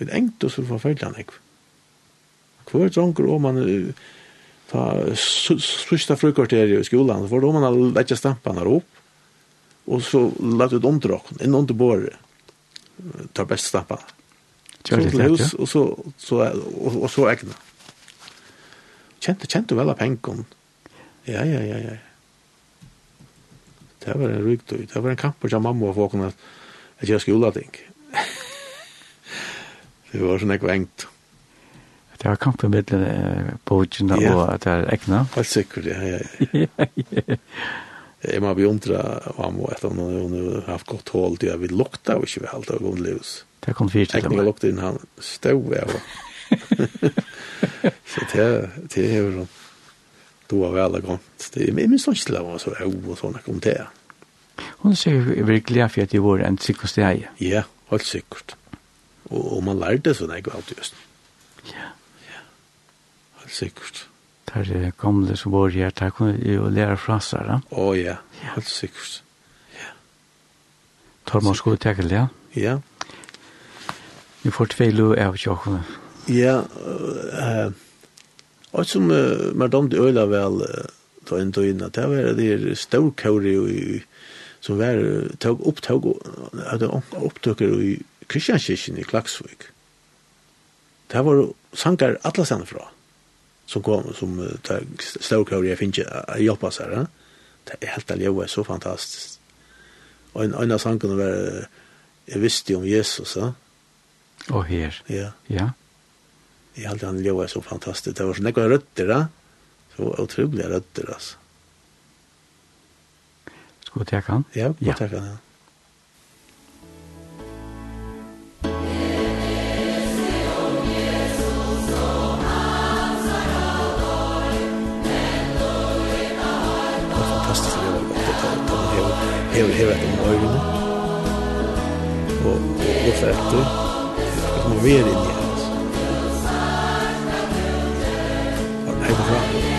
Vi engte oss for forfølgelig han, ikke? Hvor dronker om man ta sørsta frukvarteret i skolan, for om man legger stampene opp, og så lagt ut omdrakken, inn under båret, tar best stampene. Så til hus, og så, så, og, og så egna. Kjente, kjente vel av penken. Ja, ja, ja, ja. Det var en rygtøy, det var en kamp for mamma og folkene at jeg skulle ting. det var sånn jeg var. Ja. Det har kampen med bogen og at det er egna. Helt sikkert, ja, ja, ja. Jeg må bli undra om at hun har haft godt hål til at vi lukta og ikke vi halte av grunnlivs. Det kom fyrt til meg. Egna lukta inn han stov av. Så det det er jo sånn. Du har vel gått. Jeg minns ikke til at hun var så av og sånn kom det. Hon ser virkelig for at det var en sikkert Ja, helt sikkert. Og man lærte sånn jeg var til just. Ja sikkert. Der er gamle som var her, der kunne jo lære fra seg, da? Å oh, ja, yeah. helt sikkert. Ja. Tar man tenke det, ja? Ja. Vi får tvile av tjokkene. Ja, eh, og som uh, madame de Øyla vel ta inn og inn, at det var det storkåret i som var tog upp tog hade opptøkker i Kristianskirchen i Klaksvik. Det var sankar alla sen fra som kom som tar stokar jag finns hjälpa så här. Det är helt allihopa så fantastiskt. Och en annan sång kunde vara jag visste om Jesus så. Och här. Ja. Ja. Jag hade han lever så fantastiskt. Det var så några rötter där. Så otroliga rötter alltså. Ska vi ta kan? Ja, vi ta kan. Ja. hever hever etter om øynene og lukta etter at man ver inn i hans Og hever fram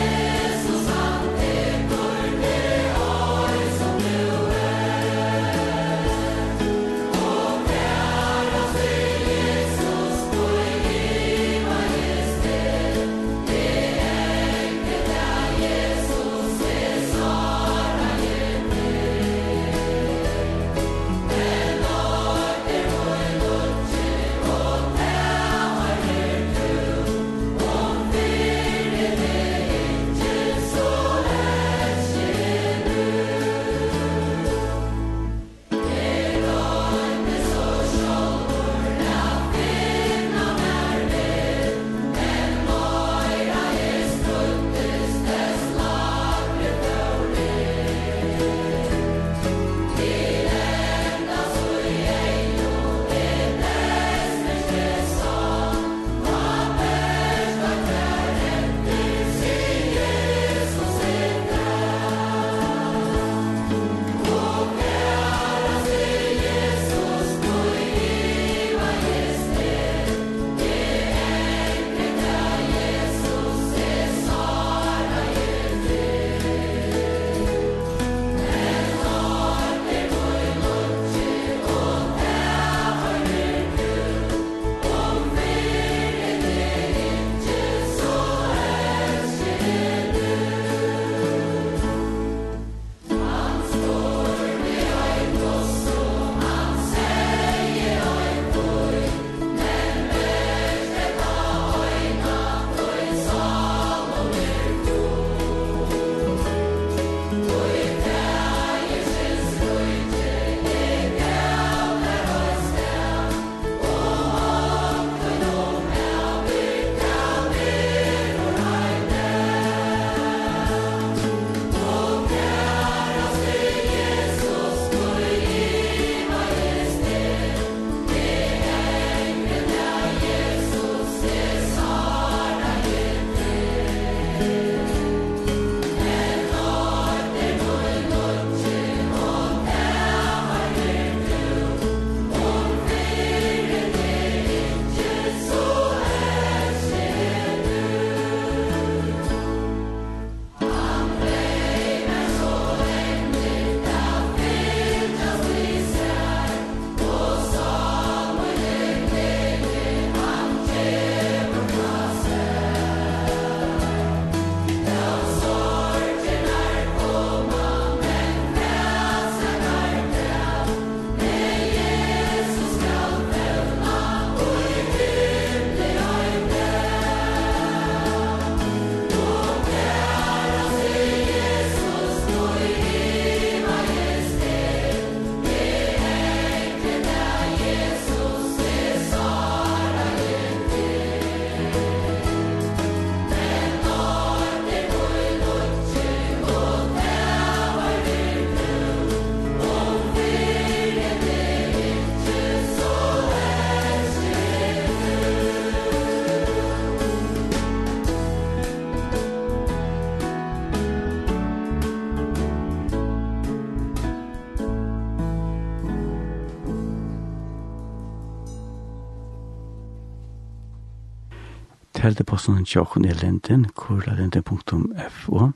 Teldeposten tjokken i linden, kurlalinden.fo.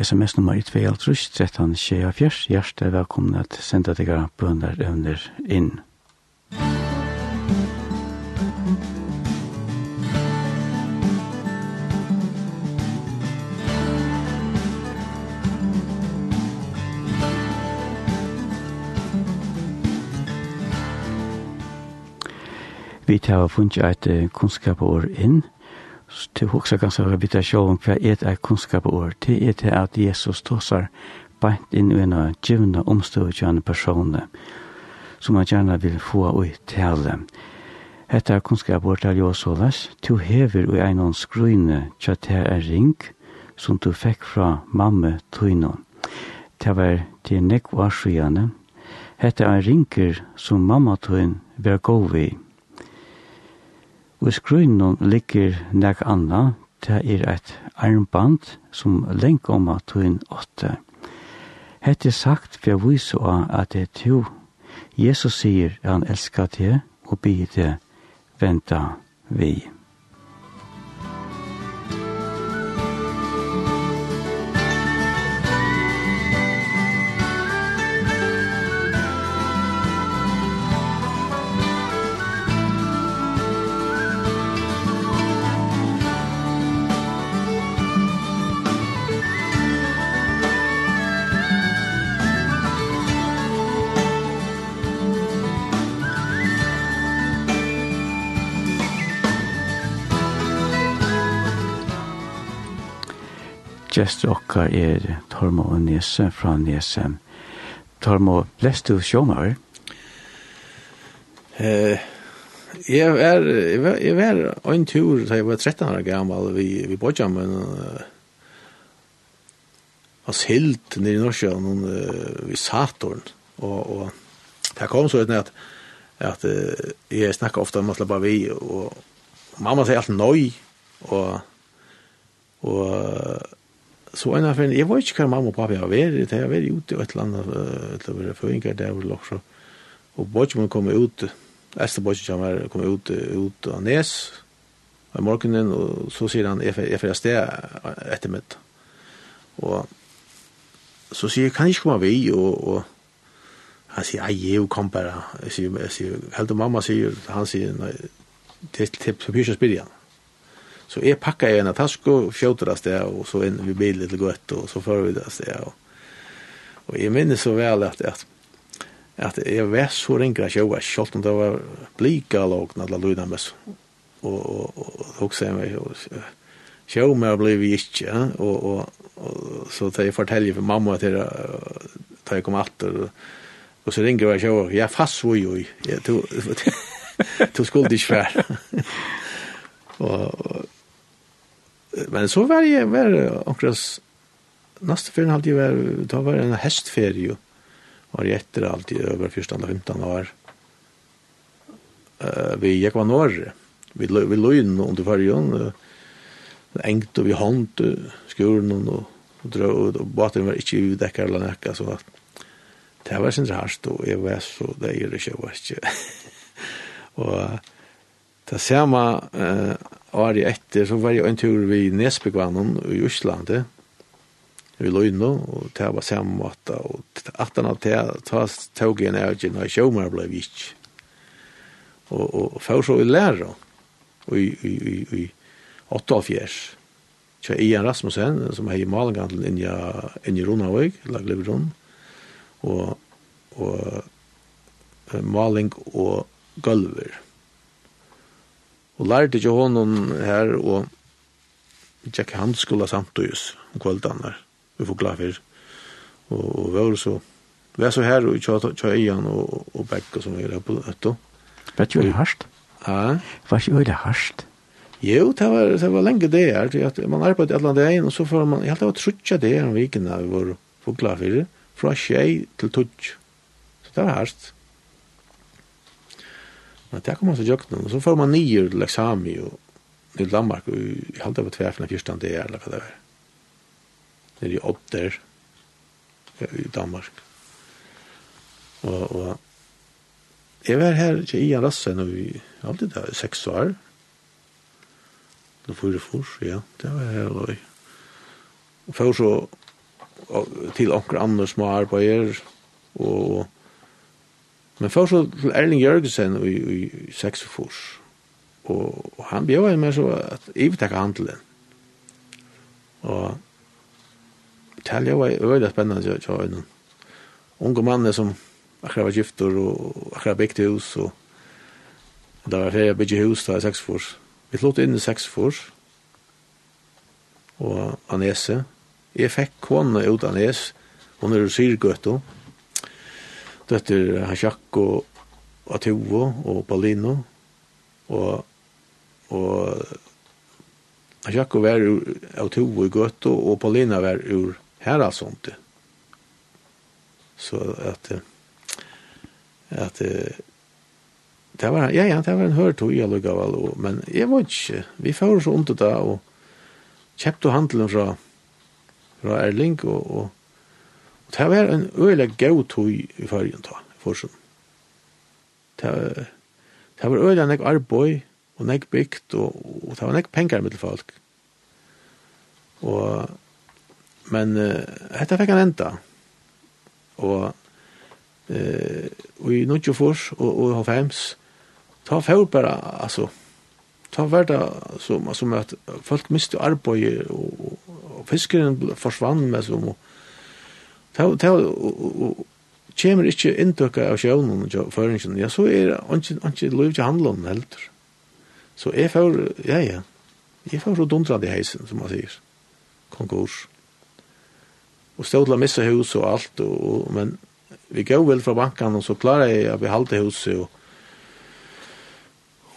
SMS nummer 2, 13, 24. Hjertet velkommen at senda deg bønder under inn. vit hava funnit eit kunnskapår inn, til hoksa ganske hva vita sjå om hva et eit kunnskapår, til et er at Jesus tåsar beint inn i en givna omstøvgjane personer, som han gjerne vil få ui tale. Hetta kunnskapår til jo såles, to hever ui einon skryne tja til er ring, som du fikk fra mamme tøynon. Det var til nekvarsjane, Hetta er ringer som mamma tøyn var gov. Og i skrunnen ligger nek anna, det er et armband som lenk om at hun åtte. Hette sagt for å vise av at det er to. Jesus sier at han elsker det og byr det venta vi. gestur okkar er Tormo og Nese fra Nese. Tormo, lest du sjåmar? Eh, jeg var, jeg var, jeg var en tur da jeg var 13 år gammel vi, vi bodde men oss hilt nere i Norge noen, uh, vi Saturn og, og det kom så ut at at uh, jeg snakker ofte om at bare vi og mamma sier alt nøy og og så en av henne, jeg var ikke hva mamma og pappa har vært, jeg har vært ute i et eller annet, det var føringer der hvor lagt så, og Borgman kom ut, Ester Borgman kom ut, ut av Nes, i morgenen, og så sier han, jeg får jeg sted etter mitt. Og så sier jeg, kan jeg ikke komme vi, og, og han sier, ei, jeg kom bare, jeg sier, jeg sier, helt og mamma sier, han sier, nei, til, til, til, til, til, til, Så jeg pakka i en taske og fjoter av sted, og så inn vi bil litt godt, og så fører vi det av sted. Og, og jeg minnes så vel at, at, at jeg var så ringer at jeg var kjølt, om det var blika lågn, alle lydene med så. Og, og, og, og også jeg var Sjå meg ble vi ikke, ja? og, og, og så tar jeg forteller for mamma til da jeg kom atter, og og så ringer jeg sjå, jeg er fast så jo, jeg tog, du skulle ikke være. og, Men så var det var akkurat nästa ferien hade var da var en hästferie var jeg etter alltid över första 15 femton år. Eh vi gick var norr. Vi vi lön under färjan engt og vi hand og och drog og båten var inte udekker eller nekka så at det var sin rart og jag var så det är det jag var inte. och det samma eh år etter så var jeg en tur ved Nesbygvannen i Øslandet, i inn og det var samme måte, og atten av det, tog en ned til når sjømer ble vitt. Og, og før så i lærer, og i, i, i, i 88 Så Ian Rasmussen, som er i Malinghandel inn i Rundhavøk, laglig rundt, og, og maling og gulver og lærte ikke honom her og Jack Hans skulle ha tjekk og samtøys om der, vi får glad for og, og vi var så vi er så her og kjøy eian og, og bekk og vi er på etto Var ikke øyla harsht? Ja Var ikke øyla harsht? Jo, det var, det var lenge det her at man arbeidde alle egen, og så får man jeg hadde vært trutja det her om vikina vi var for glad for fra tjei til tutj så det var harsht Men det kom man så jökna. nu. så får man nio till exami och till Danmark. Och jag hade på tvärfna fyrstan det är eller vad det är. Det är ju åtter i Danmark. Och, och jag var här i Ian Rassen och vi hade det där sex år. Då får det fors, ja. Det var här och Och för så till onkel Anders som har arbetar och Men først så til Erling Jørgensen i, i 46. Og, og han bjør meg så at jeg vil takke handelen. Og det jeg var veldig spennende til å ha en unge mann som akkurat var gifter og akkurat bygd hus og, og det var jeg bygd hus da i Seksfors. Vi slått inn i Seksfors og Anese. Jeg fikk kone ut av Anese. Hun er syrgøtta. Hun Og dette er og Atuvo og Balino. Og, og Hashak var ur Atuvo i Gøto, og Balina var ur Heralsonte. Så at, at det var, ja, ja, det var en hørtog i Alugaval, men jeg var ikke, vi får så ondt det da, og kjøpte handelen fra, fra Erling, og, og det var en øyelig gav tog i fargen ta, forsen. Det, det var øyelig nek arbeid, og nek bygd, og, og det var nek penger med folk. Og, men uh, dette fikk han enda. Og, uh, og i 94 og, og 95, ta fjord bare, altså, ta var det som, som at folk miste arbeid, og, og, og fiskeren forsvann med som, og, ta kommer ikke inntøkka av sjøvnen og føringen, ja, så er det ikke lov til handlån heldur. Så jeg får, ja, ja, jeg får så dundra i heisen, som man sier, konkurs. Og ståla missa hus og alt, og, og, men vi gav vel fra bankan, og så klarer jeg at vi halte huset, og,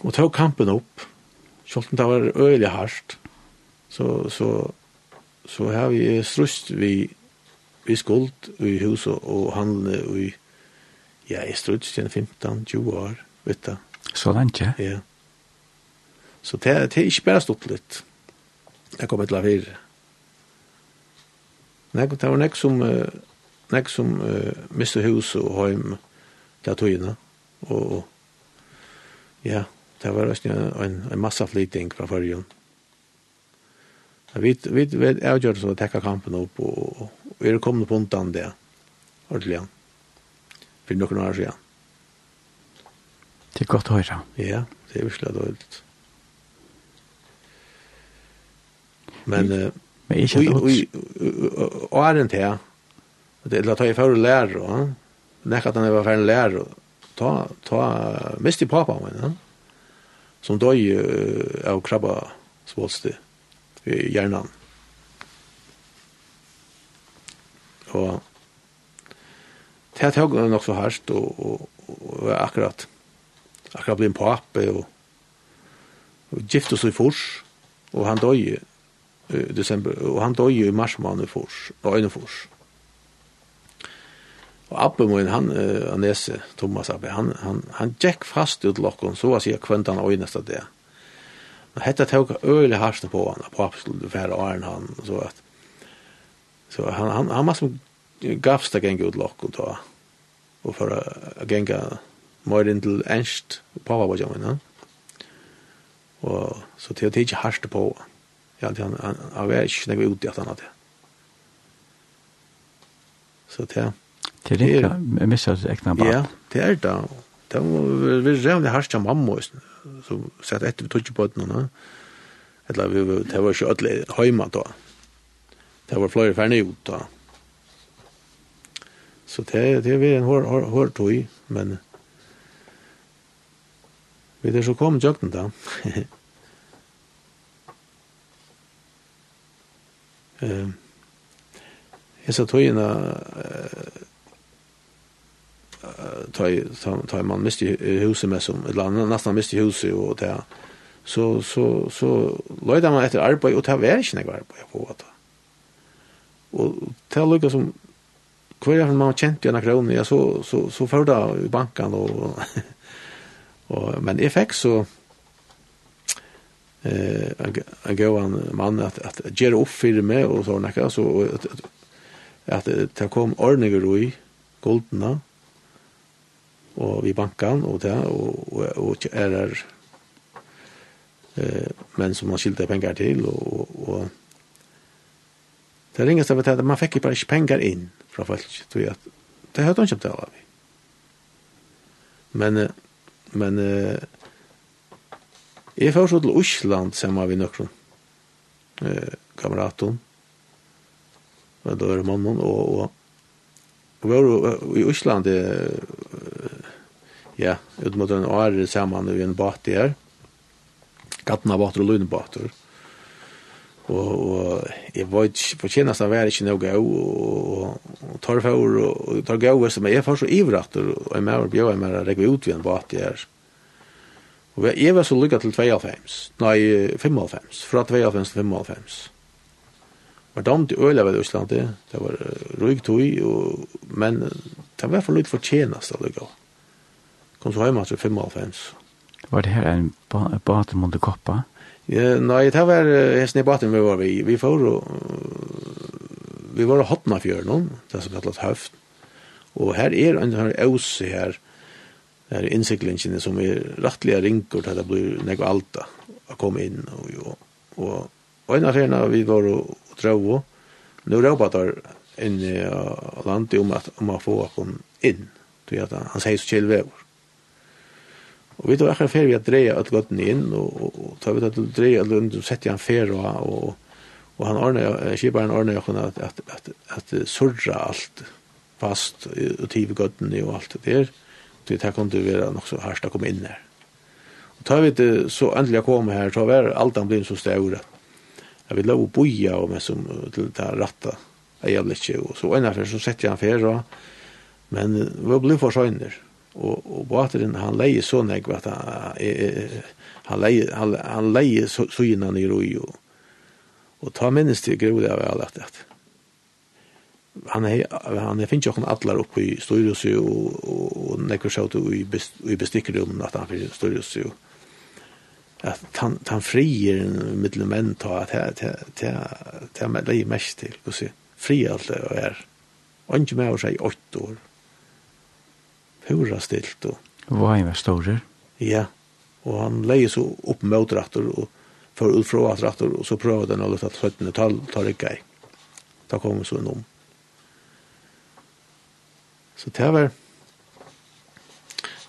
og tog kampen opp. Selv om det var øyelig hardt, så, så, så har vi strust vi i skuld i hus og handle i ja, i struts 15-20 år, vet du. Så langt, ja? Ja. Så det, det er ikke bare stått litt. Jeg kommer til å være. Nei, det var nek som, nek som uh, mistet hus og heim til togene. Og ja, det var også en, en masse flyting fra førjen. Vi, vi, vi avgjør så å tekke kampen opp og, og og er kommet på undan det, ordentlig, for noen år siden. Det er godt å høre. Ja, det er virkelig dårlig. Men, men ikke dårlig. Og er en til, det er at jeg får lære, nekka at han var ferdig lære, ta, ta, mest i pappa men, ja? som døg av krabba svålste i hjernan. Mm Og det tog jeg nok så hardt, og, og, og akkurat, akkurat blir en pape, og, og gift oss i fors, og han døg i desember, og han døg i mars måned i fors, og øyne fors. Og Abbe min, han, han Anese, Thomas Abbe, han, han, han gikk fast ut lokken, så var sier kvendt han øyneste det. Men dette tog jeg øyelig på han, på pape skulle være åren han, så at, Så han han han måste gafsta gänga ut lock och ta och för att gänga mer in till enst på vad jag menar. Och så det det inte harst på. Ja, det han han har väl inte ut det annat. Så det Det är inte missas äkna bara. Ja, det är det. Det var vi jävligt harst av mamma så sett efter vi tog på den. Eller vi det var ju ödle hemma då. Mm det var flere færne ut da. Så det, det var en hår, hår, hår tog, men vi er så kom jøkken da. uh, jeg sa togene uh, tøy man miste huset med som, eller nesten miste huset og det, så, så, så løyde man etter arbeid, og det var ikke noe arbeid på det. Og til lukka som hver gang man kjente gjennom kronen, ja, så, så, så då i banken, og, og, men jeg fikk så eh en gåan man att att ge upp för mig och så näka så att att ta kom ordninger i goldna og vi bankan og det og og, og er eh men som man skilde pengar til og og, og Det ringaste var att man fick ju bara inte pengar in från folk. Tror jag. Det hade de köpt av. Men men jeg får så til Osland sammen med noen eh, kamerater med døde mannen og, og, og var i Osland ja, ut mot en åre sammen i en bat der Gattna bater og lundbater og og jeg var ikke kjennast av være ikke noe gøy og tar for og tar gøy som jeg får så ivratt og jeg mer bjør jeg mer rekker ut igjen på at jeg er og jeg var så lykket til 92 nei 95 fra 92 til 95 var damt i øyla ved Øslandet det var røyk tøy og, men det var for lykket fortjenest av lykket kom så hjemme til 95 var det her en båt i Montekoppa? Ja, nei, det var hesten i baten vi var vi. Vi får og vi var hotna fjør noen, det som kallat høft. Og her er en sånn øse her, her innsiklingene som er rettelig rinker til det blir nek alta å komme inn. Og, og, og en av herna vi var og, og drøv og, nå råpa der inn i landet om at man får kom inn. Han sier så kjell vever. Og vi tar akkurat fer vi at dreia at gotten inn, og, og, og tar vi at dreja at lund, setter han fer og, og, og han ordner, kjiparen ordner jo at, at, at, at surra alt fast og tive gotten og alt det der. Det her kunne være nok så hardt å komme inn her. Og tar vi til så endelig å komme her, så vi alt han blei så større. Jeg vil lov å boja og med som til det her ratta, jeg vil ikke, og så enn så setter han fer og, men vi ble for søgner og, og båteren han leie så negg at han, eh, han leie, han, han leie så, så innan i roi og, og ta minnes til grode av alt det han er, han er finnes jo han atler oppe i styrelse og, og, og nekker seg i, best, i bestikkerrummen at han finnes styrelse og at han, han frier mittel menn ta at det det det er leie mest til fri alt det er og ikke med å si åtte år pura stilt. Og... Hva er det store? Ja, og han leier så opp med åtrattor og for ut fra åtrattor, og så prøver den å lytte at 17. tall tar ikke ei. Da kom vi så en om. Så det var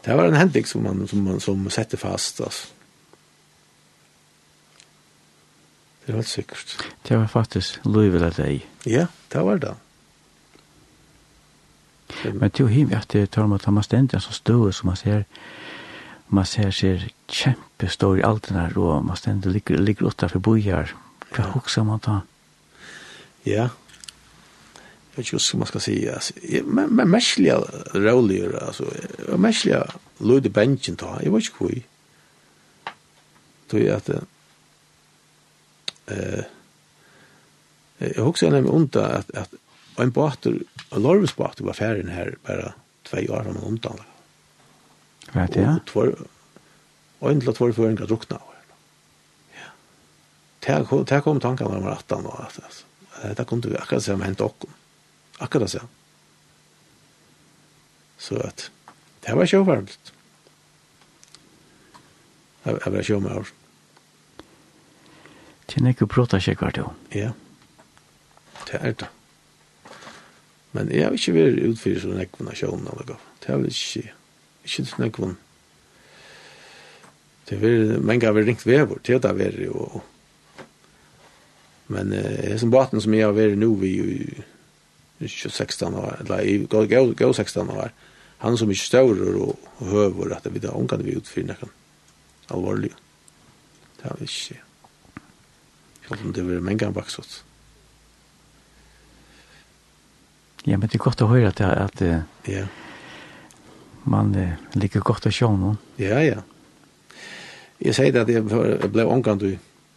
det var en hending som man, som man som setter fast, altså. Det var helt sikkert. Det var faktisk Louisville deg. Ja, det var det. Men det er jo himmelig at det tar man at man stendig så støy som man ser. Man ser ser kjempestor i alt den her og man stendig ligger, ligger åtta for bojar hva ja. hoksa man da? Ja. Jeg vet ikke hva man skal si men, men mersliga råligere altså, mersliga løyde bensin ta jeg vet ikke hva tog jeg at eh, jeg också nemlig unda att, at Og en båter, en lorvesbåter var ferien her bare tvei år om omtannet. Hva er det, ja? Og tvær, og en til at tvær føringer drukna av. Ja. Det kom tankene om rattan og alt det. Det kom til akkurat som hent okkom. Akkurat som. Så at, det var sjåvarmt. Jeg var sjåvarmt. Til nekko seg sjekkvar du. Ja. Det er det. Men jeg har ikke vært utfyrt som nekvun av eller gav. Det har vel ikke, ikke til nekvun. Det har vært, mange har vært ringt vevor, det har vært jo. Men eh, det som baten som jeg har vært nå vi i 16 år, eller i gå 16 år, han som ikke større og, og høver at vi da omkan vi utfyrt nekvun. Alvorlig. Det har vi ikke. Jeg tror det har vært mange har baksått. Ja, men det er godt å høre at, at ja. man uh, liker godt å sjå noen. Ja, ja. Jeg sier det at jeg, jeg ble omkant du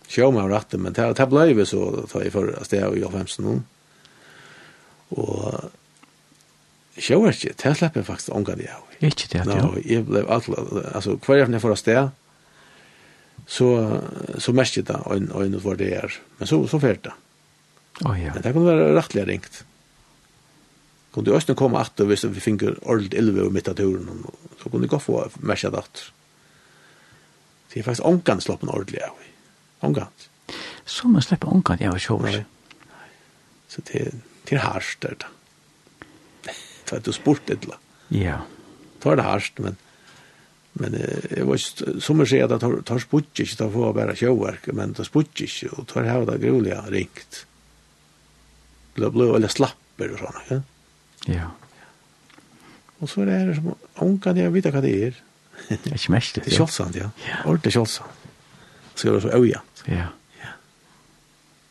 sjå meg av rattet, men det, det ble vi så da jeg førre sted i 15 nå. Og sjå er ikke, det slipper jeg faktisk omkant jeg av. Ikke det, ja. Nå, jeg ble alt, altså hver gang jeg får av sted, så, så mest jeg det, og, og, hvor det er. Men så, så fært det. Å oh, ja. Men det kan være rettelig ringt kunne kunde også komme at hvis vi finner ordentlig old elve midt av turen så kunne kunde godt få mesha at Det er är faktiskt onkans ordentlig av. Onkans. Så man slipper onkans jag var Nei. Så det det er hardt, det er det. Det er du spurt sport edla. Ja. Det er det hardt, men men jeg var som att säga att tar tar sputch inte att få bare showverk men tar sputch inte och tar det grulig ringt. Det ble veldig slapper och såna. Ja. Ja. Og så er det her som ångan jeg vet hva det er. Det er ikke mest. Det er kjølsand, ja. Ordentlig kjølsand. Så er det så øya. Ja.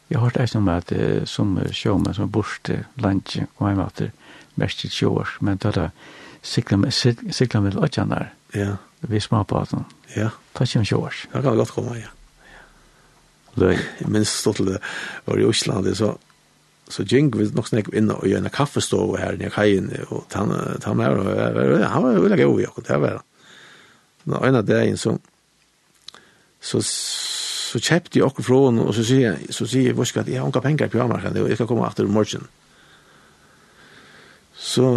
Jeg har hørt eisen om at som sjåmen, som borste, landje, og hjemme at det mest i sjåer, men da da sikla med lødjanar. Ja. Vi små på at Ja. Ta ikke om sjåer. Det kan godt komme, ja. Løy. Jeg minns stått til det, var i Osland, så så Jink vi nok snakk inn og gjøre en kaffestove her i kajen, og han var han var veldig god i akkurat, det var han. Nå, en av dagen så, så, så kjøpte jeg akkurat fra henne, og så sier jeg, så sier jeg, vorsk at jeg har ikke penger på jamarkene, og jeg skal komme etter i morgen. Så,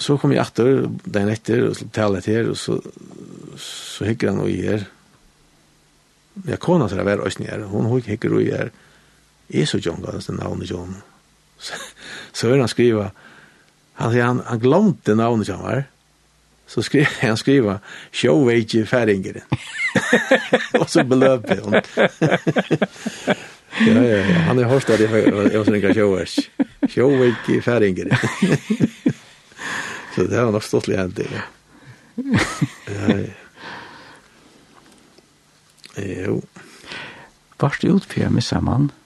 så kom jeg etter, den etter, og så taler jeg til, og så, så hikker han og jeg her. Jeg kona til å være østene nere, hun hikker og jeg her, Jesu John gav det navnet John. Så, så vill han skriva, han sier han, han glömde navnet John var. Så skriver han skriva, show age färinger. och så belöpte hon. ja, ja, ja, han er hört av det var jag synkar show age. Show age färinger. så det var nok stått litt hendt, Ja. ja, ja. Jo. Varst du utfyrir med samman? Ja.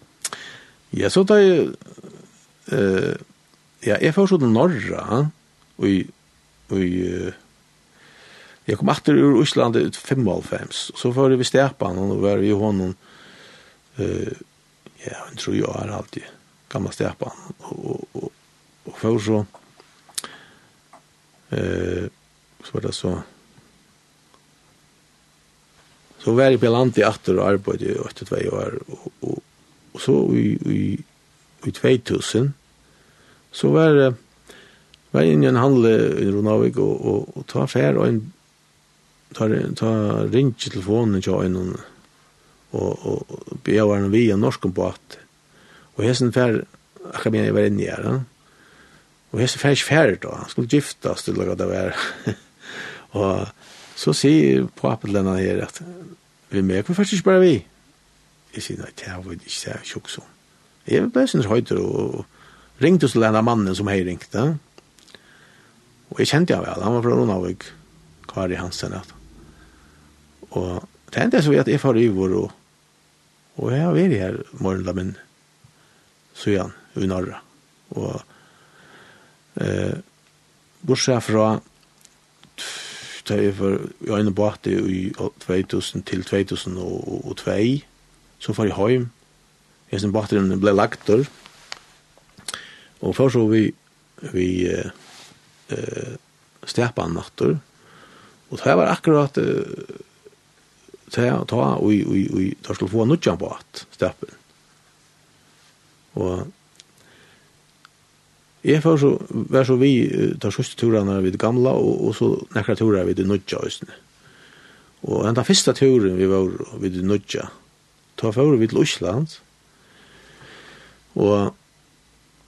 Ja, så da jeg, ja, jeg får sånn norra, og i, og i, uh, jeg kom atter ur Osland ut 55, og så får jeg ved Stepan, og var vi hånden, uh, ja, hun tror jeg er alltid, gamla Stepan, og, og, og, og får så, uh, så var det så, så var jeg på landet i atter og arbeidde i 82 år, og, og, Og så i, i, i 2000, så var det var inn i en handel i Ronavik, og, og, og ta fær og en ta, ta ringe telefonen til en og, og, og be av han via norsken på at, og hesten fær, akkurat min jeg var inne i her, og hesten fær ikke fær da, han skulle giftas til hva det var, og så sier på denne her at, vi med, hvorfor ikke bare vi? Jeg sier, nei, det er jo ikke det jeg tjokk som. Jeg ble sin høyder og ringte til denne mannen som jeg ringte. Og jeg kjente han vel, han var fra Ronavik, Kari Hansen. At. Og det endte jeg så vidt at jeg får i vår og Og jeg har vært her morgenen min, så i Norra. Og eh, bortsett fra da jeg var i en båt i 2000 til 2002, så får jeg hjem. Jeg synes batteren ble lagt der. Og først så vi, vi uh, uh, stepa en natter. Og det var akkurat uh, det å ta, og, og, og, og skulle få nødjan på at stepen. Og jeg får så, var så vi tar sørste turene vid gamla, og, og så nekra turer vid nødja høysene. Og den første turen vi var vid nødja, ta fyrir vi til Osland, og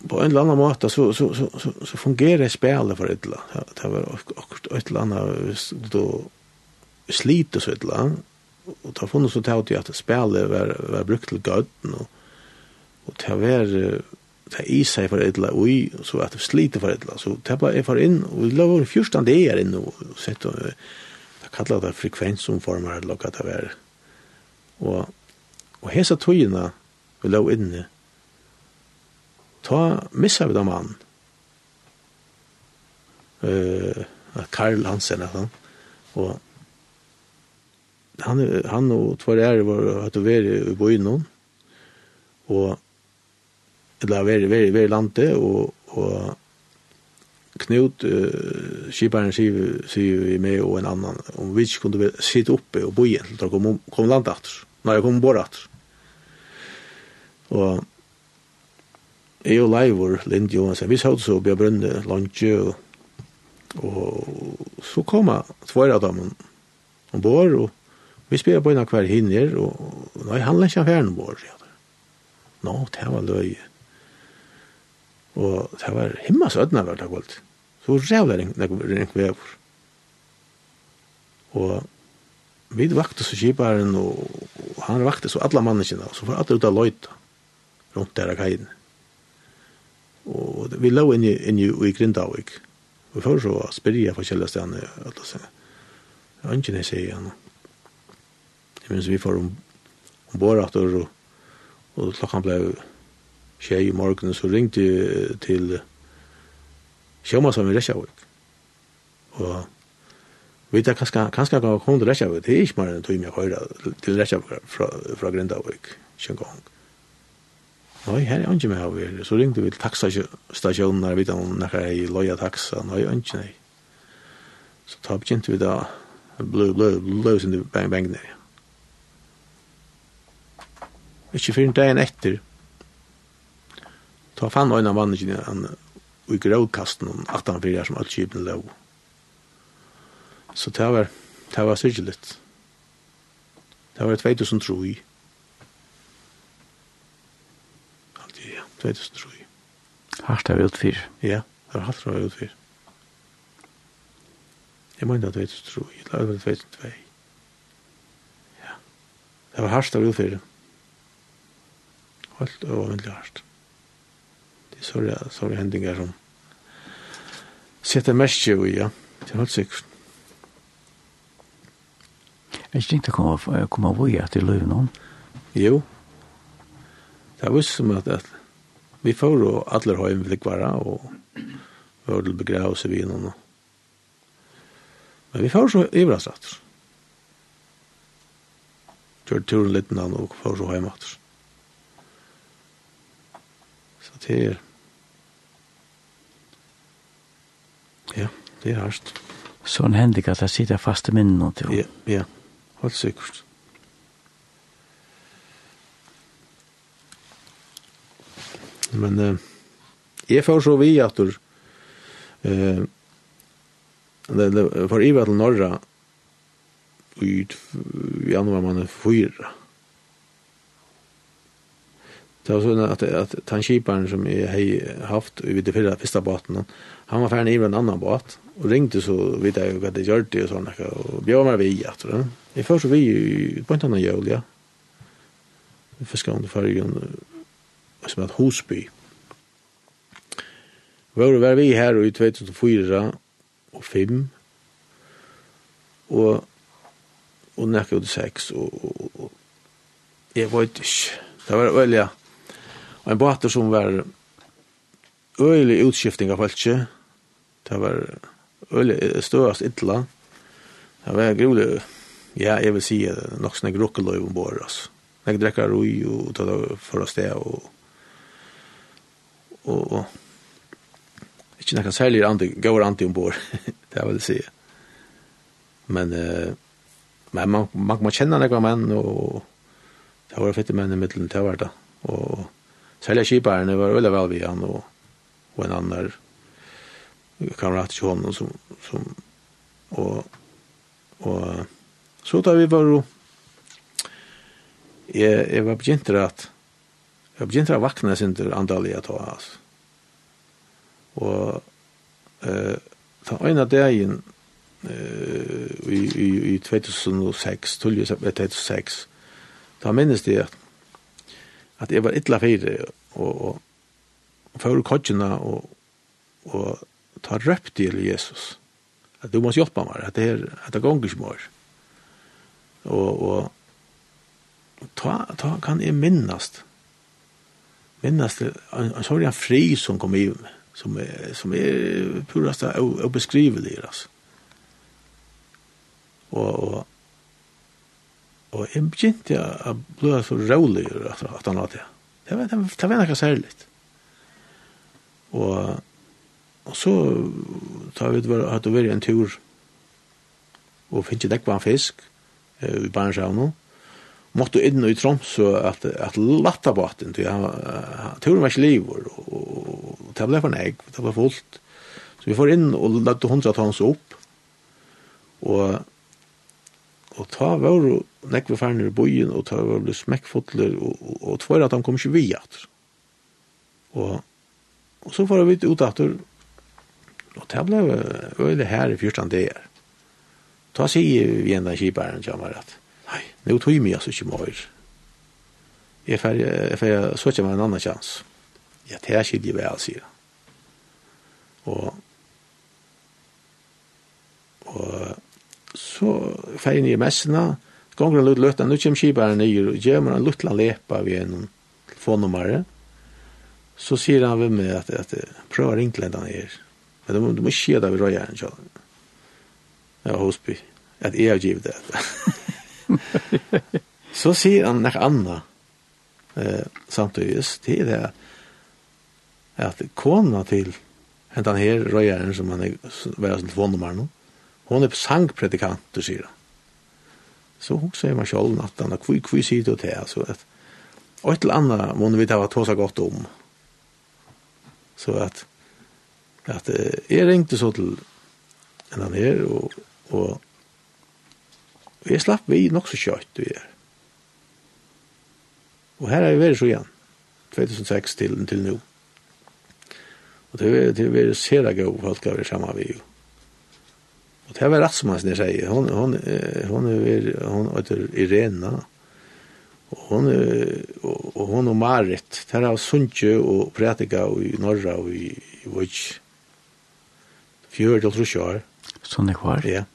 på en eller annan måte så, så, så, så, så fungerer spelet for et eller annet. Det var akkurat et eller annet då sliter så et eller annet, og det har funnet så til at spelet var, var brukt til gøtten, og, og det var det er i seg for et eller annet, og så at det sliter for et eller annet. så det bare jeg for inn, og det var fyrstand det er inn, og sett, og, det kallet det frekvensomformer, eller hva det var, og Og hesa tøyina vi lå inne, ta missa vi da mann. Uh, Karl Hansen, at han. Og han, han og tvar er var at du veri i bøynon, og eller veri, veri, veri lande, og, og Knut, uh, skiparen sier, sier vi med og en annan, om vi ikke kunne sitte oppe og boje, til å kom, kom landet atter, når jeg kom bort atter. Og jeg og Leivor, Lind Johansen, vi satt så opp i Brønne, Lantje, og, og så kom jeg tvær av dem ombord, og vi spiller på en av hver hinner, og nei, han lær ikke affæren ombord, ja. Nå, det var løy. Og det var himma sødna var det kvalt. Så rævla ring vever. Og vi vakte så kiparen, og han vakte så alla manneskina, og så var alle ut av løyta rundt der av kajen. Og vi lå inne, inn i Grindavik. Vi får så spyrja på kjellestene, at det er ikke jeg sier han. Jeg minns vi får om, om bårater, og, og klokkan ble tjej i morgenen, så ringte jeg til sjåma som i Reshavik. Og vi vet kanskje, kanskje kan komme til Reshavik, det er ikke mer enn tog meg høyre til Reshavik fra, fra Grindavik, kjøngang. Og Nei, her er ikke med her. Så ringte vi til takstasjonen vi vet om når jeg loja taksa. Nei, ikke nei. Så ta begynte vi da, blø, blø, blø, sin du bang, bang ned. Ikke fyrir dagen etter, ta fann øyne av vannet ikke, han i gråkasten om 18-4 som alt kjipen lov. Så det var, det var sikkert litt. Det var 2003. 2003. Harst har vi ut fyr? Ja, har hatt har vi ut fyr. Jeg mener at 2003, jeg la det 2002. Ja. Det var harst har vi ut fyr. Alt og veldig harst. Det er sorry, sorry hendinger som setter mest jo i, ja. Det er helt sikkert. Jeg er ikke kom av, kom av vøye til løven om. Jo. Det er visst som at, at vi får jo alle høyene vil ikke være, og vi var til begravelse vi innan. Men vi får så ivrasat. Gjør turen litt nå, og får så hjemme. Så det er Ja, det er hardt. Sånn hendig at jeg sitter fast i minnen nå til. Ja, ja. Helt sikkert. Men eh, jeg får så vi at du eh, det, det, for Iva til Norra i januar man er fyra. Det var sånn at, at tankskiparen som jeg har haft i det fyrre første båten, han var ferdig i en annan båt, og ringte så vidt jeg hva det gjør det og sånn, og bjør meg vi, jeg tror det. får så vi på en annen jøl, ja. fiskar under fargen, som heter Hosby. Våre var vi her i 2004 og 5 og og nekker ut 6 og, og, og jeg vet ikke det var øyelig, og en båter som var øyelig utskifting av folk det var øyelig støast ytla det var grulig, ja, jeg vil si nok snakk rukkeløy ombord altså. jeg drekker roi og ta det for oss det og og, og ikke noe særlig anti, gav anti ombord, det vil jeg si. Men, uh, men man, man, må kjenne noen menn, og det var fette menn i middelen til å da. Og særlig kjiperne var veldig vel vi han, og, og en annen kamerat til honom som, som og, og så da vi var jo jeg, jeg var begynt at jeg begynte å vakna sin til andalig at ha, altså. Og eh, den ene dagen eh, i, i, i 2006, 2006, da minnes det at, at jeg var ytla fire, og, og, og fyrir kodjene og, og ta røpt til Jesus. At du måste hjelpe meg, at det er at det gonger ikke mer. Og, og ta, ta kan jeg minnast, minnast en, en fri som kom i som är, som är purast det alltså. Och och och jeg begynte att bli så rolig att han hadde Det var det var noe særlig Och och så tar vi det att det var en tur och ikke det en fisk i Barnshavn måtte inn i Tromsø at, at latta båten, til han, turen var ikke livor, og, og det ble for nek, det ble fullt. Så vi får inn og lette hundra tons opp, og, og ta var nek vi færner i bojen, og ta var ble smekkfotler, og, og, og tvær at han kom ikke vi. Og, og så får vi ut at og det ble øyelig her i fyrtan det er Ta sier vi enda kiparen, kjammer at, Nei, nå tog jeg meg altså ikke mer. Jeg får, jeg får søke meg en annen kjans. Ja, det er ikke det vel, sier han. Og, og så får jeg ned i messene, gonger en lutt løtene, nå kommer kjibaren nye, og gjør man en løtland lepa ved en telefonnummer, så sier han ved meg at, at prøv å ringe den her. Men du må, du må skje det ved røyeren, kjøren. Ja, Hosby. At jeg har givet det. så sier han nek anna eh, samtidig til det at kona til hentan her røyeren som han er var sin telefonnummer nå hon er sangpredikant du sier han. Så hun sier man sjål at han har kvi kvi sier du til så at og et eller annet må vi ta hva tåsa godt om så at at jeg ringte så til enn han her og, og Og jeg slapp vi nok så kjøtt vi er. Og her er vi vært så igjen, 2006 til, til nå. Og det er det er veldig sere gode folk av det samme vi jo. Og det var som jeg sier, hon, hon, hon, er, hon heter Irena, og hon, og, og hon og Marit, det er av Sundtje og Pratika og i Norra og i, i Vøtj. Fjør til Trusjør. Sånn er kvar? Ja. Yeah.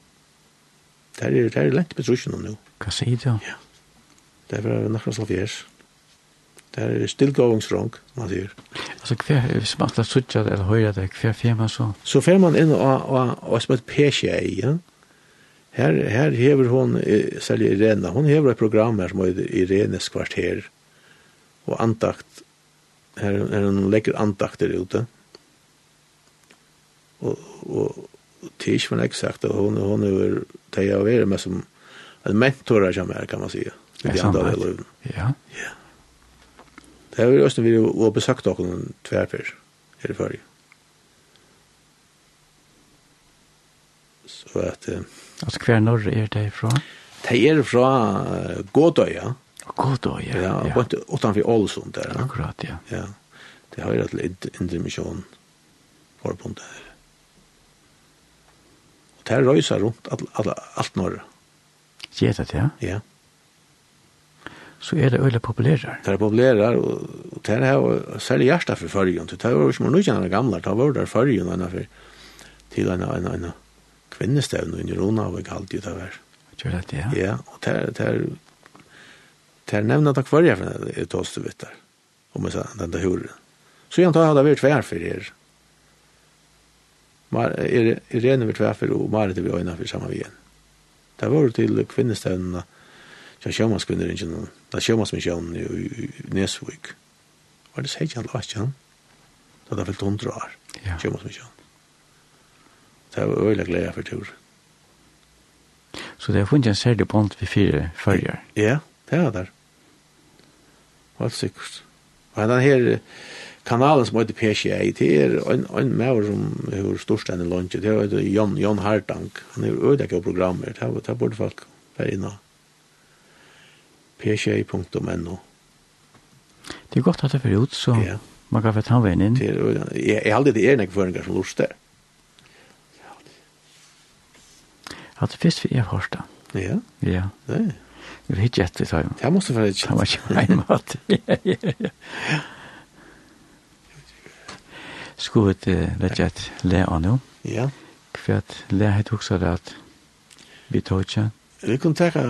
Det er, det er lent med trusjonen nå. Hva sier du? Ja. Det er nokre som fjers. Det er still going strong, man sier. Altså, hver, hvis man atler suttja eller høyre det, hver fer man så? Så fer man inn og, og, og, og som et PCA, ja. Her, her hever hon, særlig Irene, hon hever et program her som heter Irenes kvarter, og andakt, her, her hun legger andakter ute. Og, og, og, og, og, og, og, og, og, er det jag är med som en mentor som är kan man säga. Det är andra. Ja. Ja. Det har vi också vi har besökt också en tvärfärs är det för. Så att alltså kvar norr är det ifrån. Det är från Godøya. Godøya. Ja, ja. Bort utanför Ålesund där. Akkurat, ja. Ja. Det har ju ett indremission förbund där det røyser rundt alt, alt, alt når. Gjør det det, ja? Ja. Så er det øyne populærer? Det er populærer, og, og det er særlig hjertet for førgen. Det er jo ikke noe kjenne gamle, det var der førgen for til en, en, en kvinnestevn i Rona, og ikke alltid det var. Gjør det det, ja? Ja, og det er, det er, det er nevnet at hver jeg er tåst du vet der, om jeg sa, den der huren. Så jeg antar jeg hadde vært tvær for her, Mar er er rene vi tväffer og Marit vi øyna for saman vi igjen. Det var til kvinnestevnene, ja, sjømannskvinneringen, da sjømannsmisjonen i Nesvik. Var det seg kjent last kjent? Da det fyllt hundra år, Ja. sjømannsmisjonen. Det var øyla gleda for tur. Så det har funnet en særlig bond vi fire følger? Ja, det er det. Helt sikkert. Og den her, kanalen som heter PCA, det er en, en maver som har størst enn i lunsje, det er Jon, Jon Hardank, han har ødekket programmer, det er, det er burde folk være inne. PCA.no Det er godt at det er ut, så ja. man kan få ta veien inn. Det er, jeg, jeg aldri det er noen føringer som lort der. At det først vi er hørt da. Ja? Ja. Det. Vi vet ikke etter, sa jeg. Det måste være ikke. Det var ikke meg, måte. Ja, ja, ja skulle vi lette et le av nå. Ja. Hva le har du det at vi tar ikke? Vi kunne tenke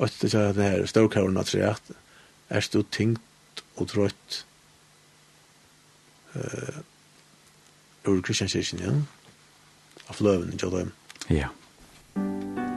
at det er det her ståkavlen at det er er stå tingt og trøtt uh, ur Kristianskirken igjen av løven i Jodheim. Ja. Yeah.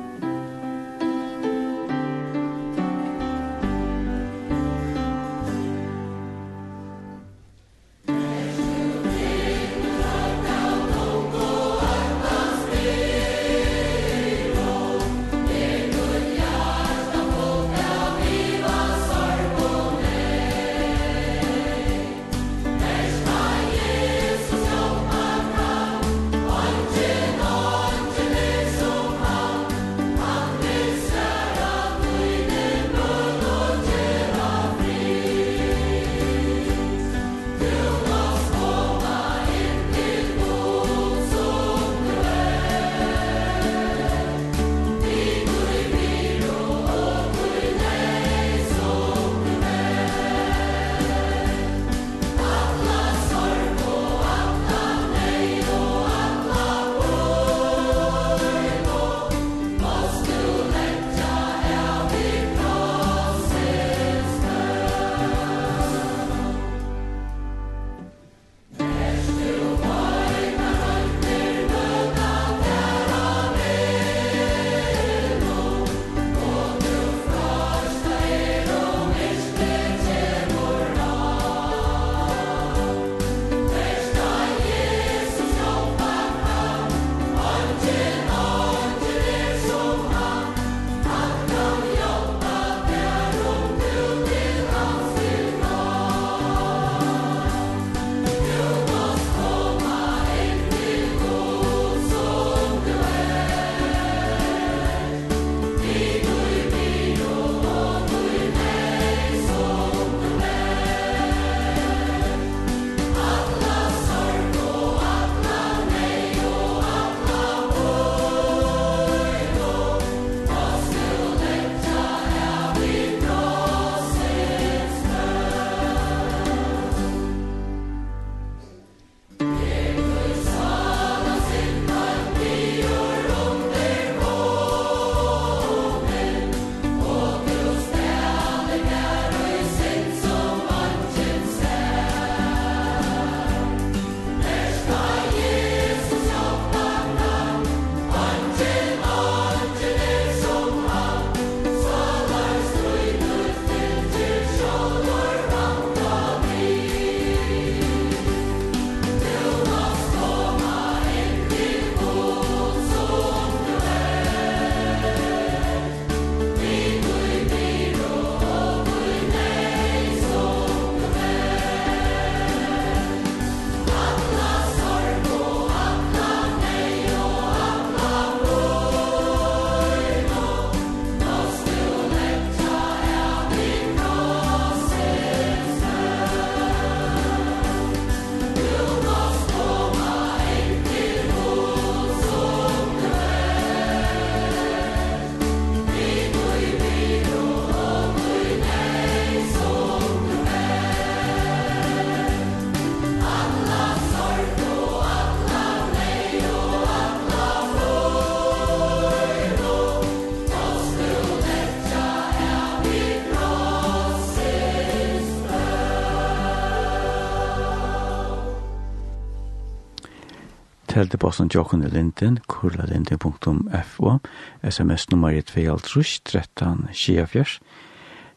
Eiteposten Jokken i Linden, kurlalinden.fo, sms-nummer 2.13.24.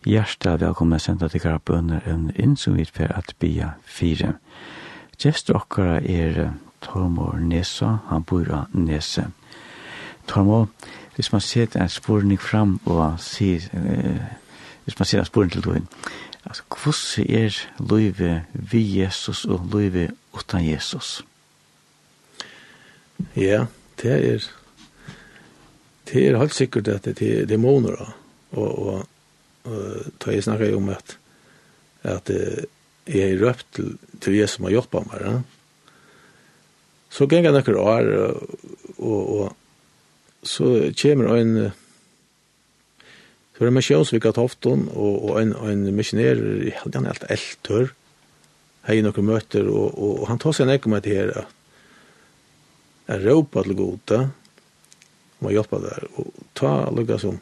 Hjertet velkommen senda til gara bønner en inn som vi fer at bia fire. Gjester okkara er Tormor Nesa, han bor av Nese. Tormor, hvis man ser en spurning fram og sier, eh, hvis man ser en spurning til du, altså, hvordan er løyve vi Jesus og løyve utan Jesus? Ja, det er det er helt sikkert at det, er demoner og, og, og da jeg snakker om at at jeg er røpt til, til jeg som har hjulpet meg ja. så ganger noen år og, og så kommer en så er det misjonsvik av Tofton og, og en, en misjonær han er helt eltør hei noen møter og, og, og han tar seg en ekkom at det her at er råpa til gode, må hjelpe der, og ta lukka som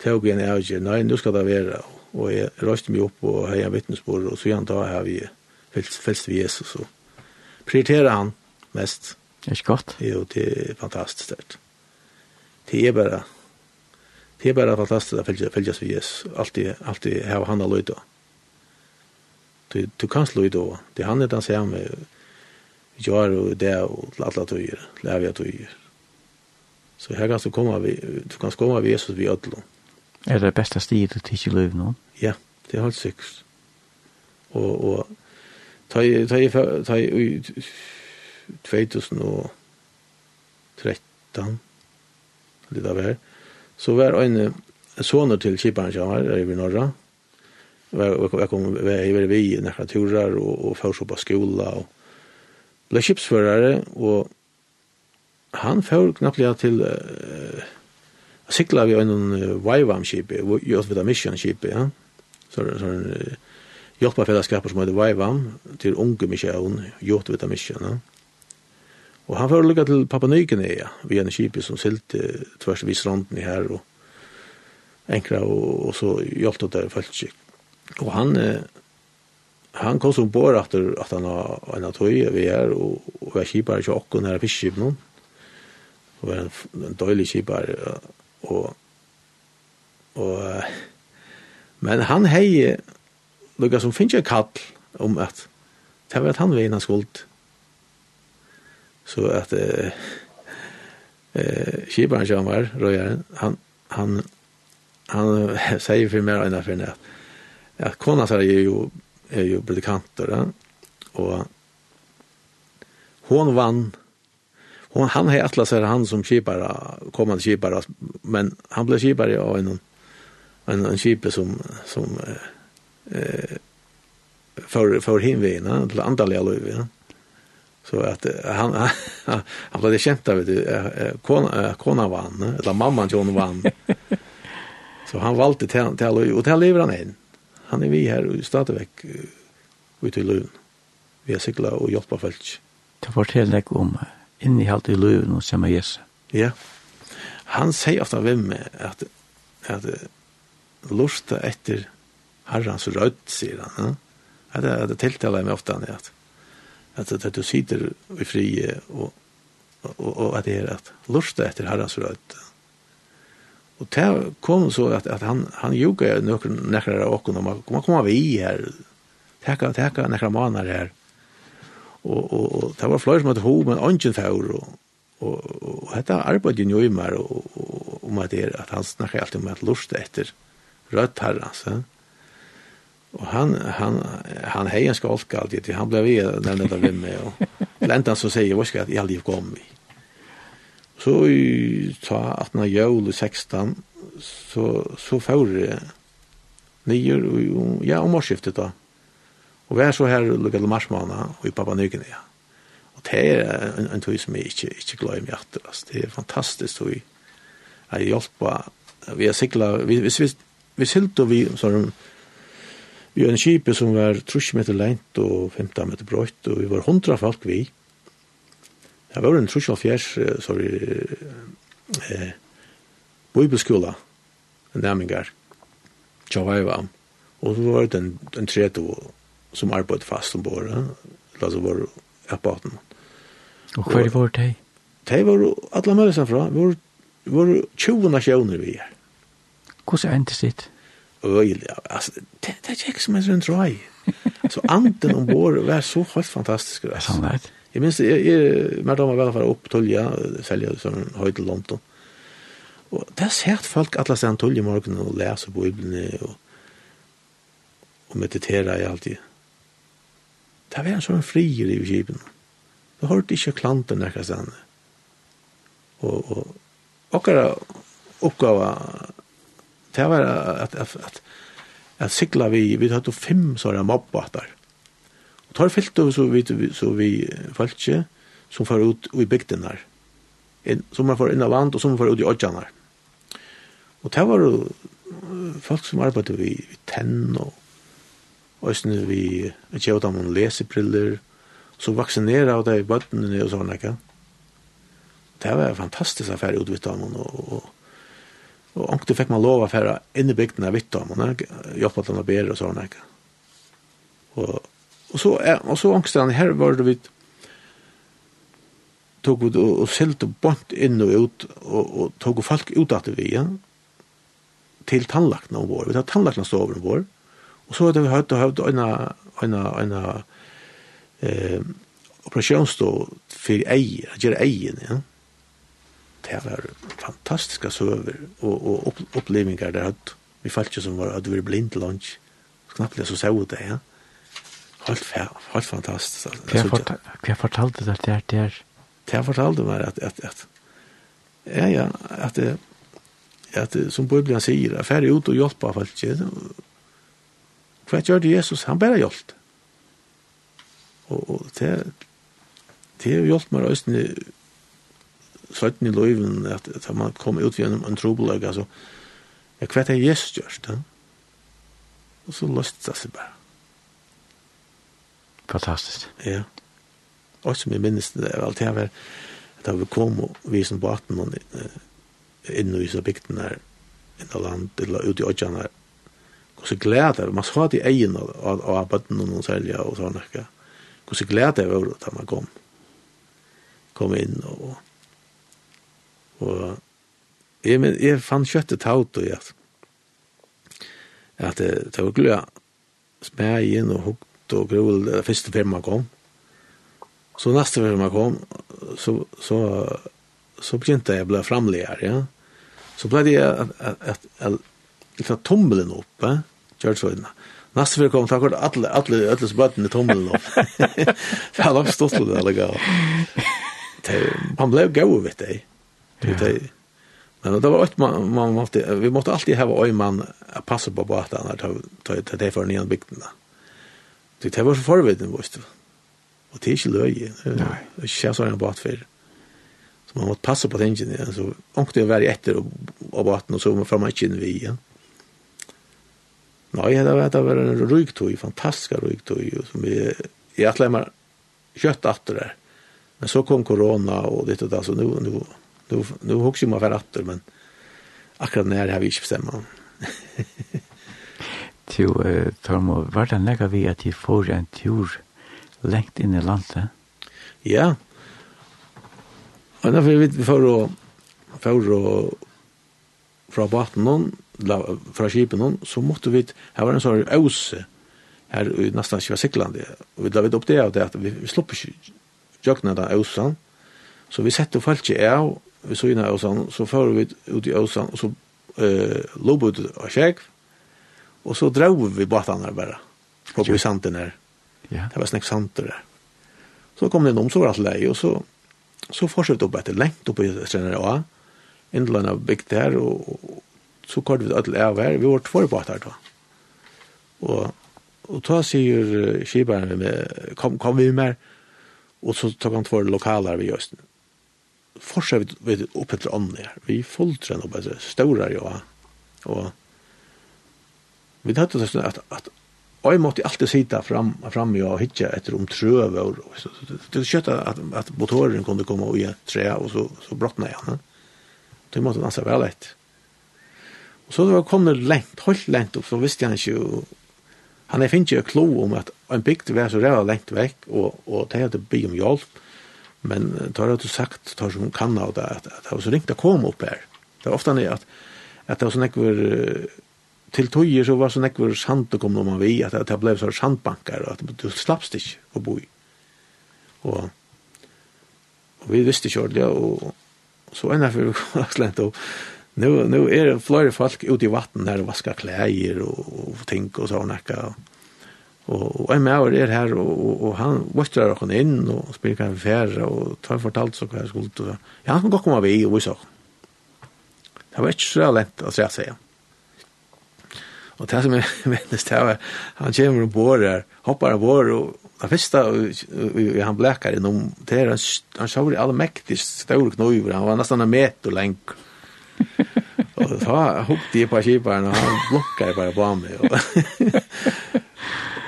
tog en avgjør, nei, nu skal det være, og jeg røste meg opp og hei en vittnesbord, og så igjen da har vi fylst vi Jesus, og prioriterer han mest. Det er ikke godt. Jo, det er fantastisk stert. Det er bare, det er bare fantastisk å fylgjast vi Jesus, alltid, alltid hava han a løyda. Du, du kan slå i då, det han er den samme, gör och det och till tøyer, tyger, läviga tøyer. Så här kan du komma vi du kan komma vi Jesus vi ödlo. Er det bästa stiget til ikke löv nå? Ja, det er helt sikkert. Og, og ta i, ta i, ta i 2013 det där var så var en soner til Kipan som var i norra. Jeg kom jeg var vi några turer og, og først så på skola og ble skipsførare, og han får knapplega til uh, sikla vi en Wyvam-skip, Jotvita Mission-skip, ja. Så, det så, uh, Hjelpafellesskaper som heter Vaivam, til unge Mission, Jotvita Mission, ja. Og han får lukka til Papua ja vi en skip som silte tvers vis ronden i her, og enkla, og, og så hjelpte det følt Og han, uh, han kom som bor att att han har en att höja vi og och och jag kipar ju också när nå. Og er en en dålig kipar og og men han hej lukka som finnes jeg kall om at det var at han var innan skuld. Så at eh eh kiparen som var røyaren, han han han sier for mig ena för at, att konan sa ju er jo predikanter och hon vann hon han har atlas seg han som skipare kommande skipare men han blev skipare av en en en skipe som som eh för för hinvina til andaliga löv ja. Så att han han, han ble kjent av det kona kona vann eller mamman John vann. Så han valde till till och till lever han in han er vi her og stadig vekk ut i løven. Vi har sikla og hjelpa folk. Det forteller deg om innehalt i løven og som er Jesu. Ja. Han sier ofte ved meg at, at lusta etter herrans rødt, sier han. Ja? At det, det tiltaler meg ofte at, at, at du sitter i frie og, og, og, at det er at lusta etter herrans rødt. Ja? Og det kom så at, at han, han jogade nekker av åkken, og man, man kom av i teka, teka nekker av manar her. Og, og, og det var flere som hadde ho, men ånden för og, og, og, og dette arbetade jo i meg och, och, om at, det, at han snakker alltid om at lusta efter rødt her, altså. Og han han han hejen skalk alltid han blev vi nämnde det med og Lentan så säger vad ska jeg aldrig komma i. Så i ta 18. i 16, så, så får det nyer, og, ja, om årsskiftet da. Og vi er så her lukket til marsmåned, og i Papua Nygenea. Ja. Og det er en, en tog som jeg ikke, ikke glad i meg etter. Altså. Det er fantastisk tog. Jeg hjelper. Vi har siklet, vi, vi, vi, vi silt og vi, sånn, vi er en kjipe som var trusje meter lengt og 15 meter brøyt, og vi var hundra folk vi. Det var en trusjal fjers, sorry, eh, bibelskola, en næmingar, tjavaiva, og så var det en, en treto som arbeid fast om båret, la så var appaten. Og hva er det? vårt hei? Det var alle mølesen fra, var, var 20 nasjoner vi er. Hvordan er endte sitt? Øyelig, altså, det, det er ikke som en sånn drøy. Så anden om båret var så helt fantastisk. Sannhet. Jeg minns, jeg, jeg mer da var vel for å opp opptølge, selge som en høy til London. Og det er sett folk alle stedet tølge i morgen og leser Bibelen og, og meditere i alltid. Det var en sånn frier i kipen. Det hørte ikke klanten nærkast stedet. Og, og akkurat oppgave det var at, at, at, at, at sikla vi, vi hadde fem sånne mobbater Og tar fyllt over så vi, så vi falskje som far ut i bygden her. Som man får inn av vant og som man får ut i odjan her. Og det var jo folk som arbeidde vi, vi tenn og Østene vi kjøpte dem om lesebriller, så vaksinera av de bøttene og sånn, ikke? Det var en fantastisk affære utvitt av dem, og, og Og ångte fikk man lov å fære inn i bygden av vitt om, og jobbet at han bedre og sånn, ikke? Og Och så och så ångstan här var det vid tog ut och sälte bort in och ut och och tog folk ut att vi ja till tandläkaren och vår. Vi tar tandläkaren så över vår. Och så hade vi hört og hört en en en eh operasjonsstå för ej, att gjøre ejen, ja. Det var fantastiska søver och, och upp, upplevelser där att vi ikke som var att vi blev blind lunch. Knappt så såg det, ja helt, helt fantastisk. Alltså, fortal, jag fortalte det der der. Jag fortalte meg at at at ja, ja, at att, at som Bibelen sier, at färre ut och hjälpa folk. Hva gjør det Jesus? Han bare hjelpt. Og, og det, det har hjälpt mig rösten i sötten i löven att, att man kom ut gjennom en trobolag. Alltså, jag kvätt har Jesus gjort. Ja? Og så løst det seg bare. Fantastiskt. Ja. Och som jag minns det är allt det här var att vi kom och vi som baten och inne i så bygden där inne land eller ute i åtjan där och så glädde man sa att i egen av av baten och någon sälja och sådana där och så glädde jag över att man kom. Kom in och och jag, men, jag fann köttet taut och jag att det var glöd smägen och hugg hatt og grol det første firma kom. Så neste firma kom, så, så, så begynte jeg å bli framleger, ja. Så ble det at, at, at, at, at tommelen så kjørsøydene. Neste fyr kom, takk for alle, alle, alle som i tommelen opp. Det har ikke stått det, eller gav. Han ble gøy, vet jeg. Ja. Men det var ett man, man måste, vi måste alltid ha en man att passa på båtarna till, till, till, det för nyan bygderna. Mm. Det var så forviden, visst du. Og det er ikke löje. Nei. Det er ikke så en båtfer. Så man måtte passe på tingene igjen. Så ångte jeg være etter av båten, og så var man ikke inn vi igjen. Nei, det var, det var en rygtøy, fantastisk rygtøy, som vi jeg atler meg kjøtt atter der. Men så kom korona og ditt og det, så nu nu nu nu husker jeg meg for atter, men akkurat nær har vi ikke bestemt. til uh, Tormo, var det nekka vi at de får en tur lengt inn i landet? Ja. Og derfor vi får å for å fra baten noen, fra skipen noen, så måtte vi, her var en sånn øse, her i nesten ikke var siklande, og vi la vidt opp det av det at vi, vi slipper ikke jøkna den øsen, så vi sette folk ikke av, vi så inn i øsen, så fører vi ut i øsen, og så uh, lå ut av skjegg, Och så drog vi båtarna bara. Och vi på den där. Ja. Det var snakk sant där. Så kom det någon så var allt lei, och så så fortsatte opp etter lengt opp i stränderna och Indland av bygg där och, så kort vi ödel av her. Vi var två här då. Och och ta sier skibaren med kom kom vi med och så tog han två lokaler vi just nu vi, vi upp efter andra. Vi fullträn upp alltså stora ja. Och Vi tatt det at, at Og jeg måtte alltid sitte fram, fram og hitje etter om trøve. Och, så, det skjøtt at, at motoren kunne komme og i tre, og så, så brottene igjen. Det måtte dansa vel lätt. Og så det var kommet lengt, helt lengt opp, så visste han ikke, han er finnes ikke klo om at en bygd var så ræva lengt vekk, og, og det hadde by om hjelp, men det har du sagt, tar som kan av det, at, at det var så ringt å komme opp her. Det var ofte at, at det var sånn ekkur, uh, til tøyer så var så nekver sant å komme når man vi, at det ble så sandbanker, og at du slappst ikke å bo i. Og, og vi visste ikke ordentlig, og, så enn derfor vi slent og nu, nu er det flere folk ute i vatten der og vasker klær og, og ting og sånn ekka. Og, og en med er her, og, og, og han vattrar oss inn og spyrir hva vi færre, og tar fortalt så hva jeg skulle. og Ja, han kan godt komme vi og vi så. Det var ikke så lent å se seg. Og det som jeg minnes, det var, han kommer og bor her, hopper og bor, og det første, og han blekar innom, det er, han, han sjår i alle mektig store knøyver, han var nesten en meter lenk. Og så hukte jeg på kiparen, og han blokker bare på meg. Og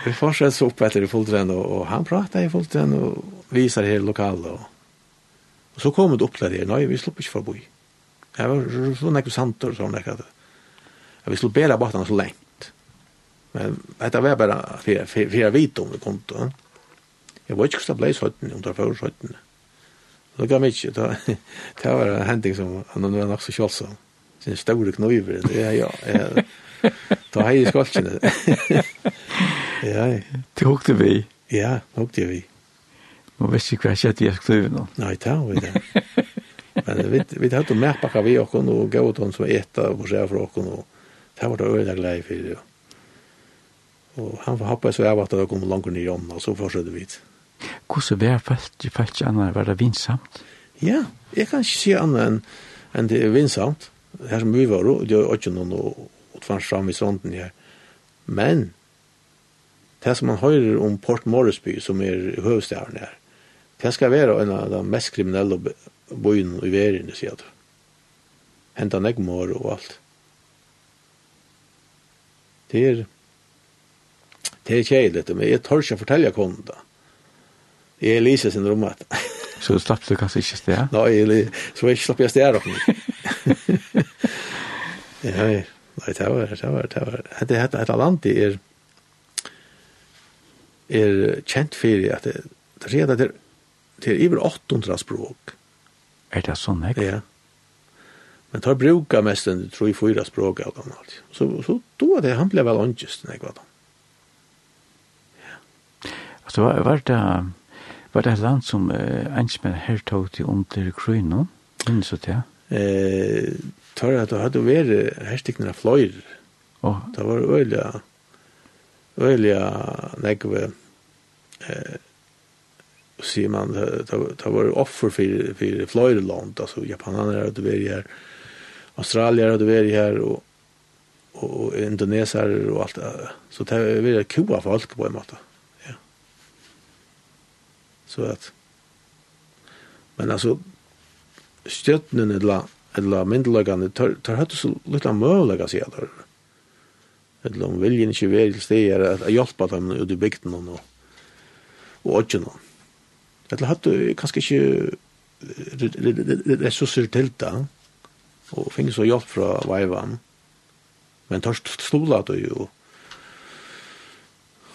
vi fortsatte så opp etter i fulltrenn, og, og han pratet i fulltrenn, og viser her lokalet. Og, og så kom det opp til det, nei, vi slipper ikke forbi. Jeg var så nekk santor, sånn nekk at det vi skulle bära bort så länge. Men detta var bara för för för vit om vi kom då. Jag var ju också blös hotten under för hotten. Det gav mig då det var en händing som han var nog så själsa. Sin stora knivar det är ja. Ta hej skolchen. Ja. Det hukte vi. Ja, hukte vi. Man vet ikke hva jeg skjedde i skriven nå. Nei, det har vi det. Men vi, vi hadde mer pakka vi okken og gav ut som etter og se fra okken og Det var det øyne glede for det. Og han var hoppet så av at det kom langt ned i ånden, og så fortsatte vi. Hvordan var felt i felt ikke annet, Var det vinsamt? Ja, jeg kan ikke si annet enn en det er vinsamt. Her som vi var, det var ikke noen å tvans fram i sånden her. Men, det som man hører om Port Morrisby, som er høvstæren her, det skal være en av de mest kriminelle bøyene i verden, sier du. Hentan eggmår og alt. Det er, det er kjeilig men jeg tør ikke fortelle hvordan da Jeg er lyset sin rommet så du slapp du kanskje ikke sted? Nei, jeg, så jeg slapp jeg sted opp. ja, nei, det var, det var, det var. Det er et land det er, er kjent for at det, det er, det er, det er over 800 språk. Er det sånn, ikke? Ja. Men tar bruka mest enn tror i fyra språk av dem alt. Så, så då det, han blev vel ångest når jeg var da. Ja. Altså, var det, var det et land som eh, ensmenn her tog til under Krøyno? Minns du det? Eh, tar jeg at det hadde vært herstikkene av fløyr. Oh. Det var øyelig, øyelig, nekve, eh, sier man, det var offer for, for fløyre land, altså japanerne hadde vært her, Australier hade her, här och och indonesare och allt det så det är vi kua folk på en måte. Ja. Så att men alltså stjärnen eller eller myndelagarna tar tar hade så lite möjliga sig där. Eller om viljen inte vill stiga att hjälpa dem ut i bygden och och åtgen. Eller hade kanske inte ressurser til det og fikk så hjelp fra veivan. Men tørst stola du jo.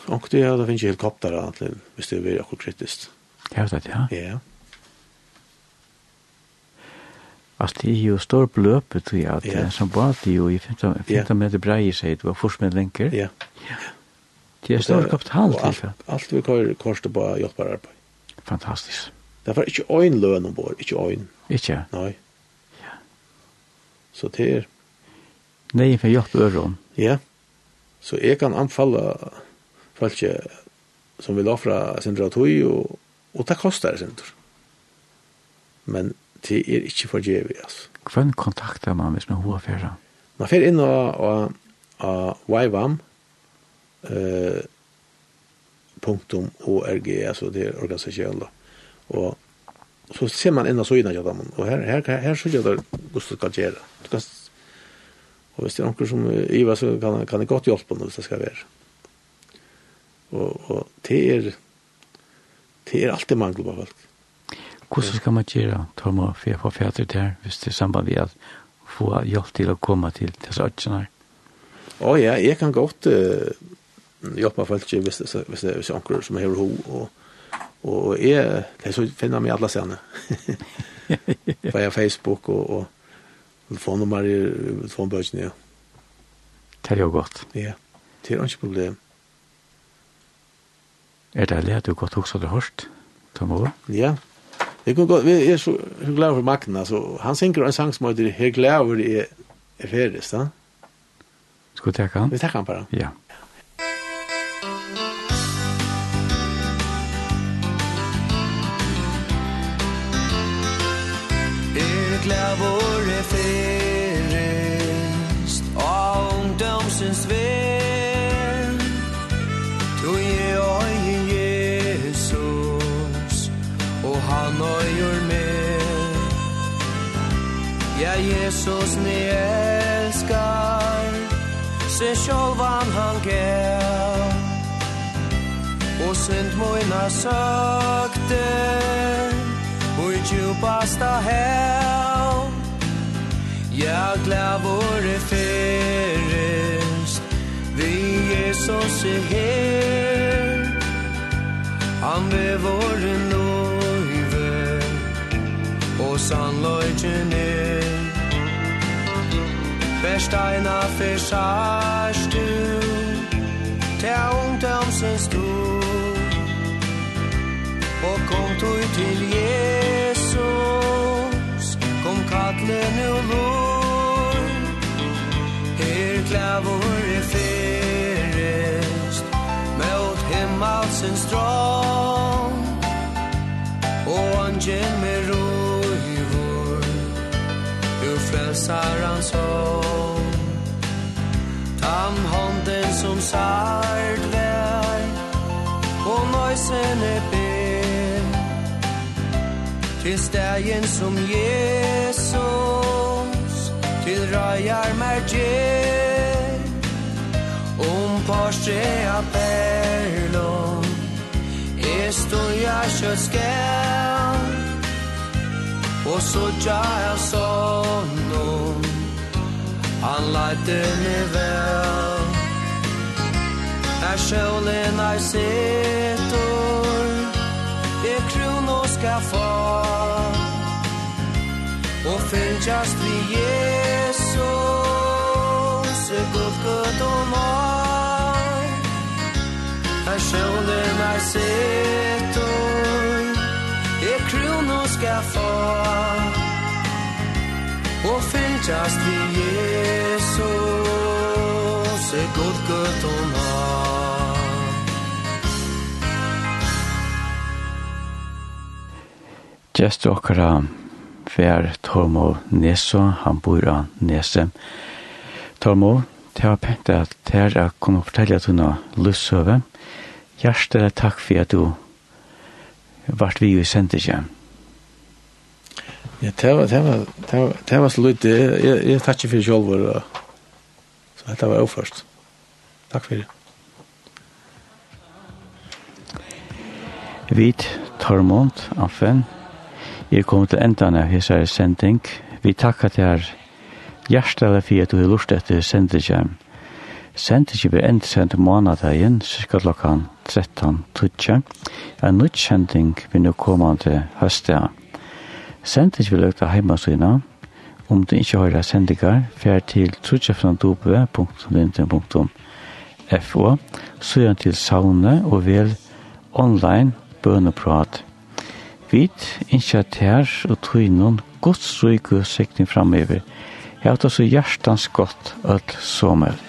Og det, er, det finnes helikopter egentlig, hvis det blir akkurat kritisk. Ja, Det er det, ja. Ja. Altså, det er jo stor bløpet jeg, at yeah. som var det jo i 15, 15 meter brei seg, det var først med lenker. Ja. ja. Det er stor kapital til det. Alt vi kører korset på hjelpbar arbeid. Fantastisk. Det var ikke øyn løn ombord, ikke øyn. Ikke? Nei. Så det er... Nei, for hjelp øren. Ja. Så jeg kan anfalle folk som vil offra sin ratoi, og, og det koster sin tur. Men det er ikke for djevi, altså. Hvem kontakter man hvis man har fjerde? Man fjerde inn og, og, og yvam, eh, punktum org, altså det er organisasjonen da. Og så ser man ända så innan jag dem och här här här, så gör det Gustav kan göra. Du kan och visst är någon som Iva så kan kan det gott hjälpa nu så ska vi. Och och det är det är alltid mangel på folk. Hur ska man göra? Ta man för för fjärde där, visst det samband vi att få hjälp till att komma till dessa ötsarna. Ja, ja, jag kan gott uh, hjälpa folk visst visst visst onkel som har ho och Og jeg er, så finne meg alle stedene. På Facebook og, og telefonnummer i telefonbøkene, ja. Det er jo godt. Ja, det er ikke problem. Er det alle at du godt også har hørt, Tom Ove? Ja, det går godt. Jeg er så, glad for makten. Altså. Han synker en sang som heter «Her glad over er, er ferdig», da? Skal vi takke han? Vi takker han bare. Ja. Jesus ni elskar. Se sjolvan han gav Og synd moina søkte Och i djupasta hell. Ja, glav våre fyrrest Vi Jesus er her Han vid våre nøyve Og sannlöjtjen er Besteina fisarstu Ta ungdomsens du. Og kom du til Jesus? Kom kattle nu lor Her klavor er ferest Mot himmelsens drang Og angel med ro Saran som Tam hånden som sart vær Og nøysen er ber. Til stegen som Jesus Til røyar mer gjer Om parse av perlon Er stoja kjøtskjell Og så tjaja sonno Han leite meg vel Er sjølen ei setor Er krono skal få. Og fylgjast vi Jesus Er god gud og mar Er sjølen ei setor nu skal få Och fyllas vi Jesus Er gott gött og har Gjest okkara Fær Tormo Neso, han bor av Nese. Tormo, det var pent at det er å kunne fortelle at hun har løsøve. Hjertelig takk for at du vart vi i sendingen. Ja, det var, det var, det var, det var så lite, jeg, jeg tatt ikke for selv, så dette var jo først. Takk for det. Vit, Tormont Affen, jeg kom til enden av hese sending. Vi takkar til her hjertelig for at du har lurt etter sendingen. Sendingen blir endt sendt månadagen, cirka klokkan 13.30. En nytt sending vil nå komme til høstet. Send ikke vil heima heimasina, om du ikke har sendinger, fer til trutjefrandope.linten.fo søgjern til saune og vel online bøneprat. Vit innskja tærs og tøynun gods og sikning framover. Jeg har så hjertans godt alt sommer.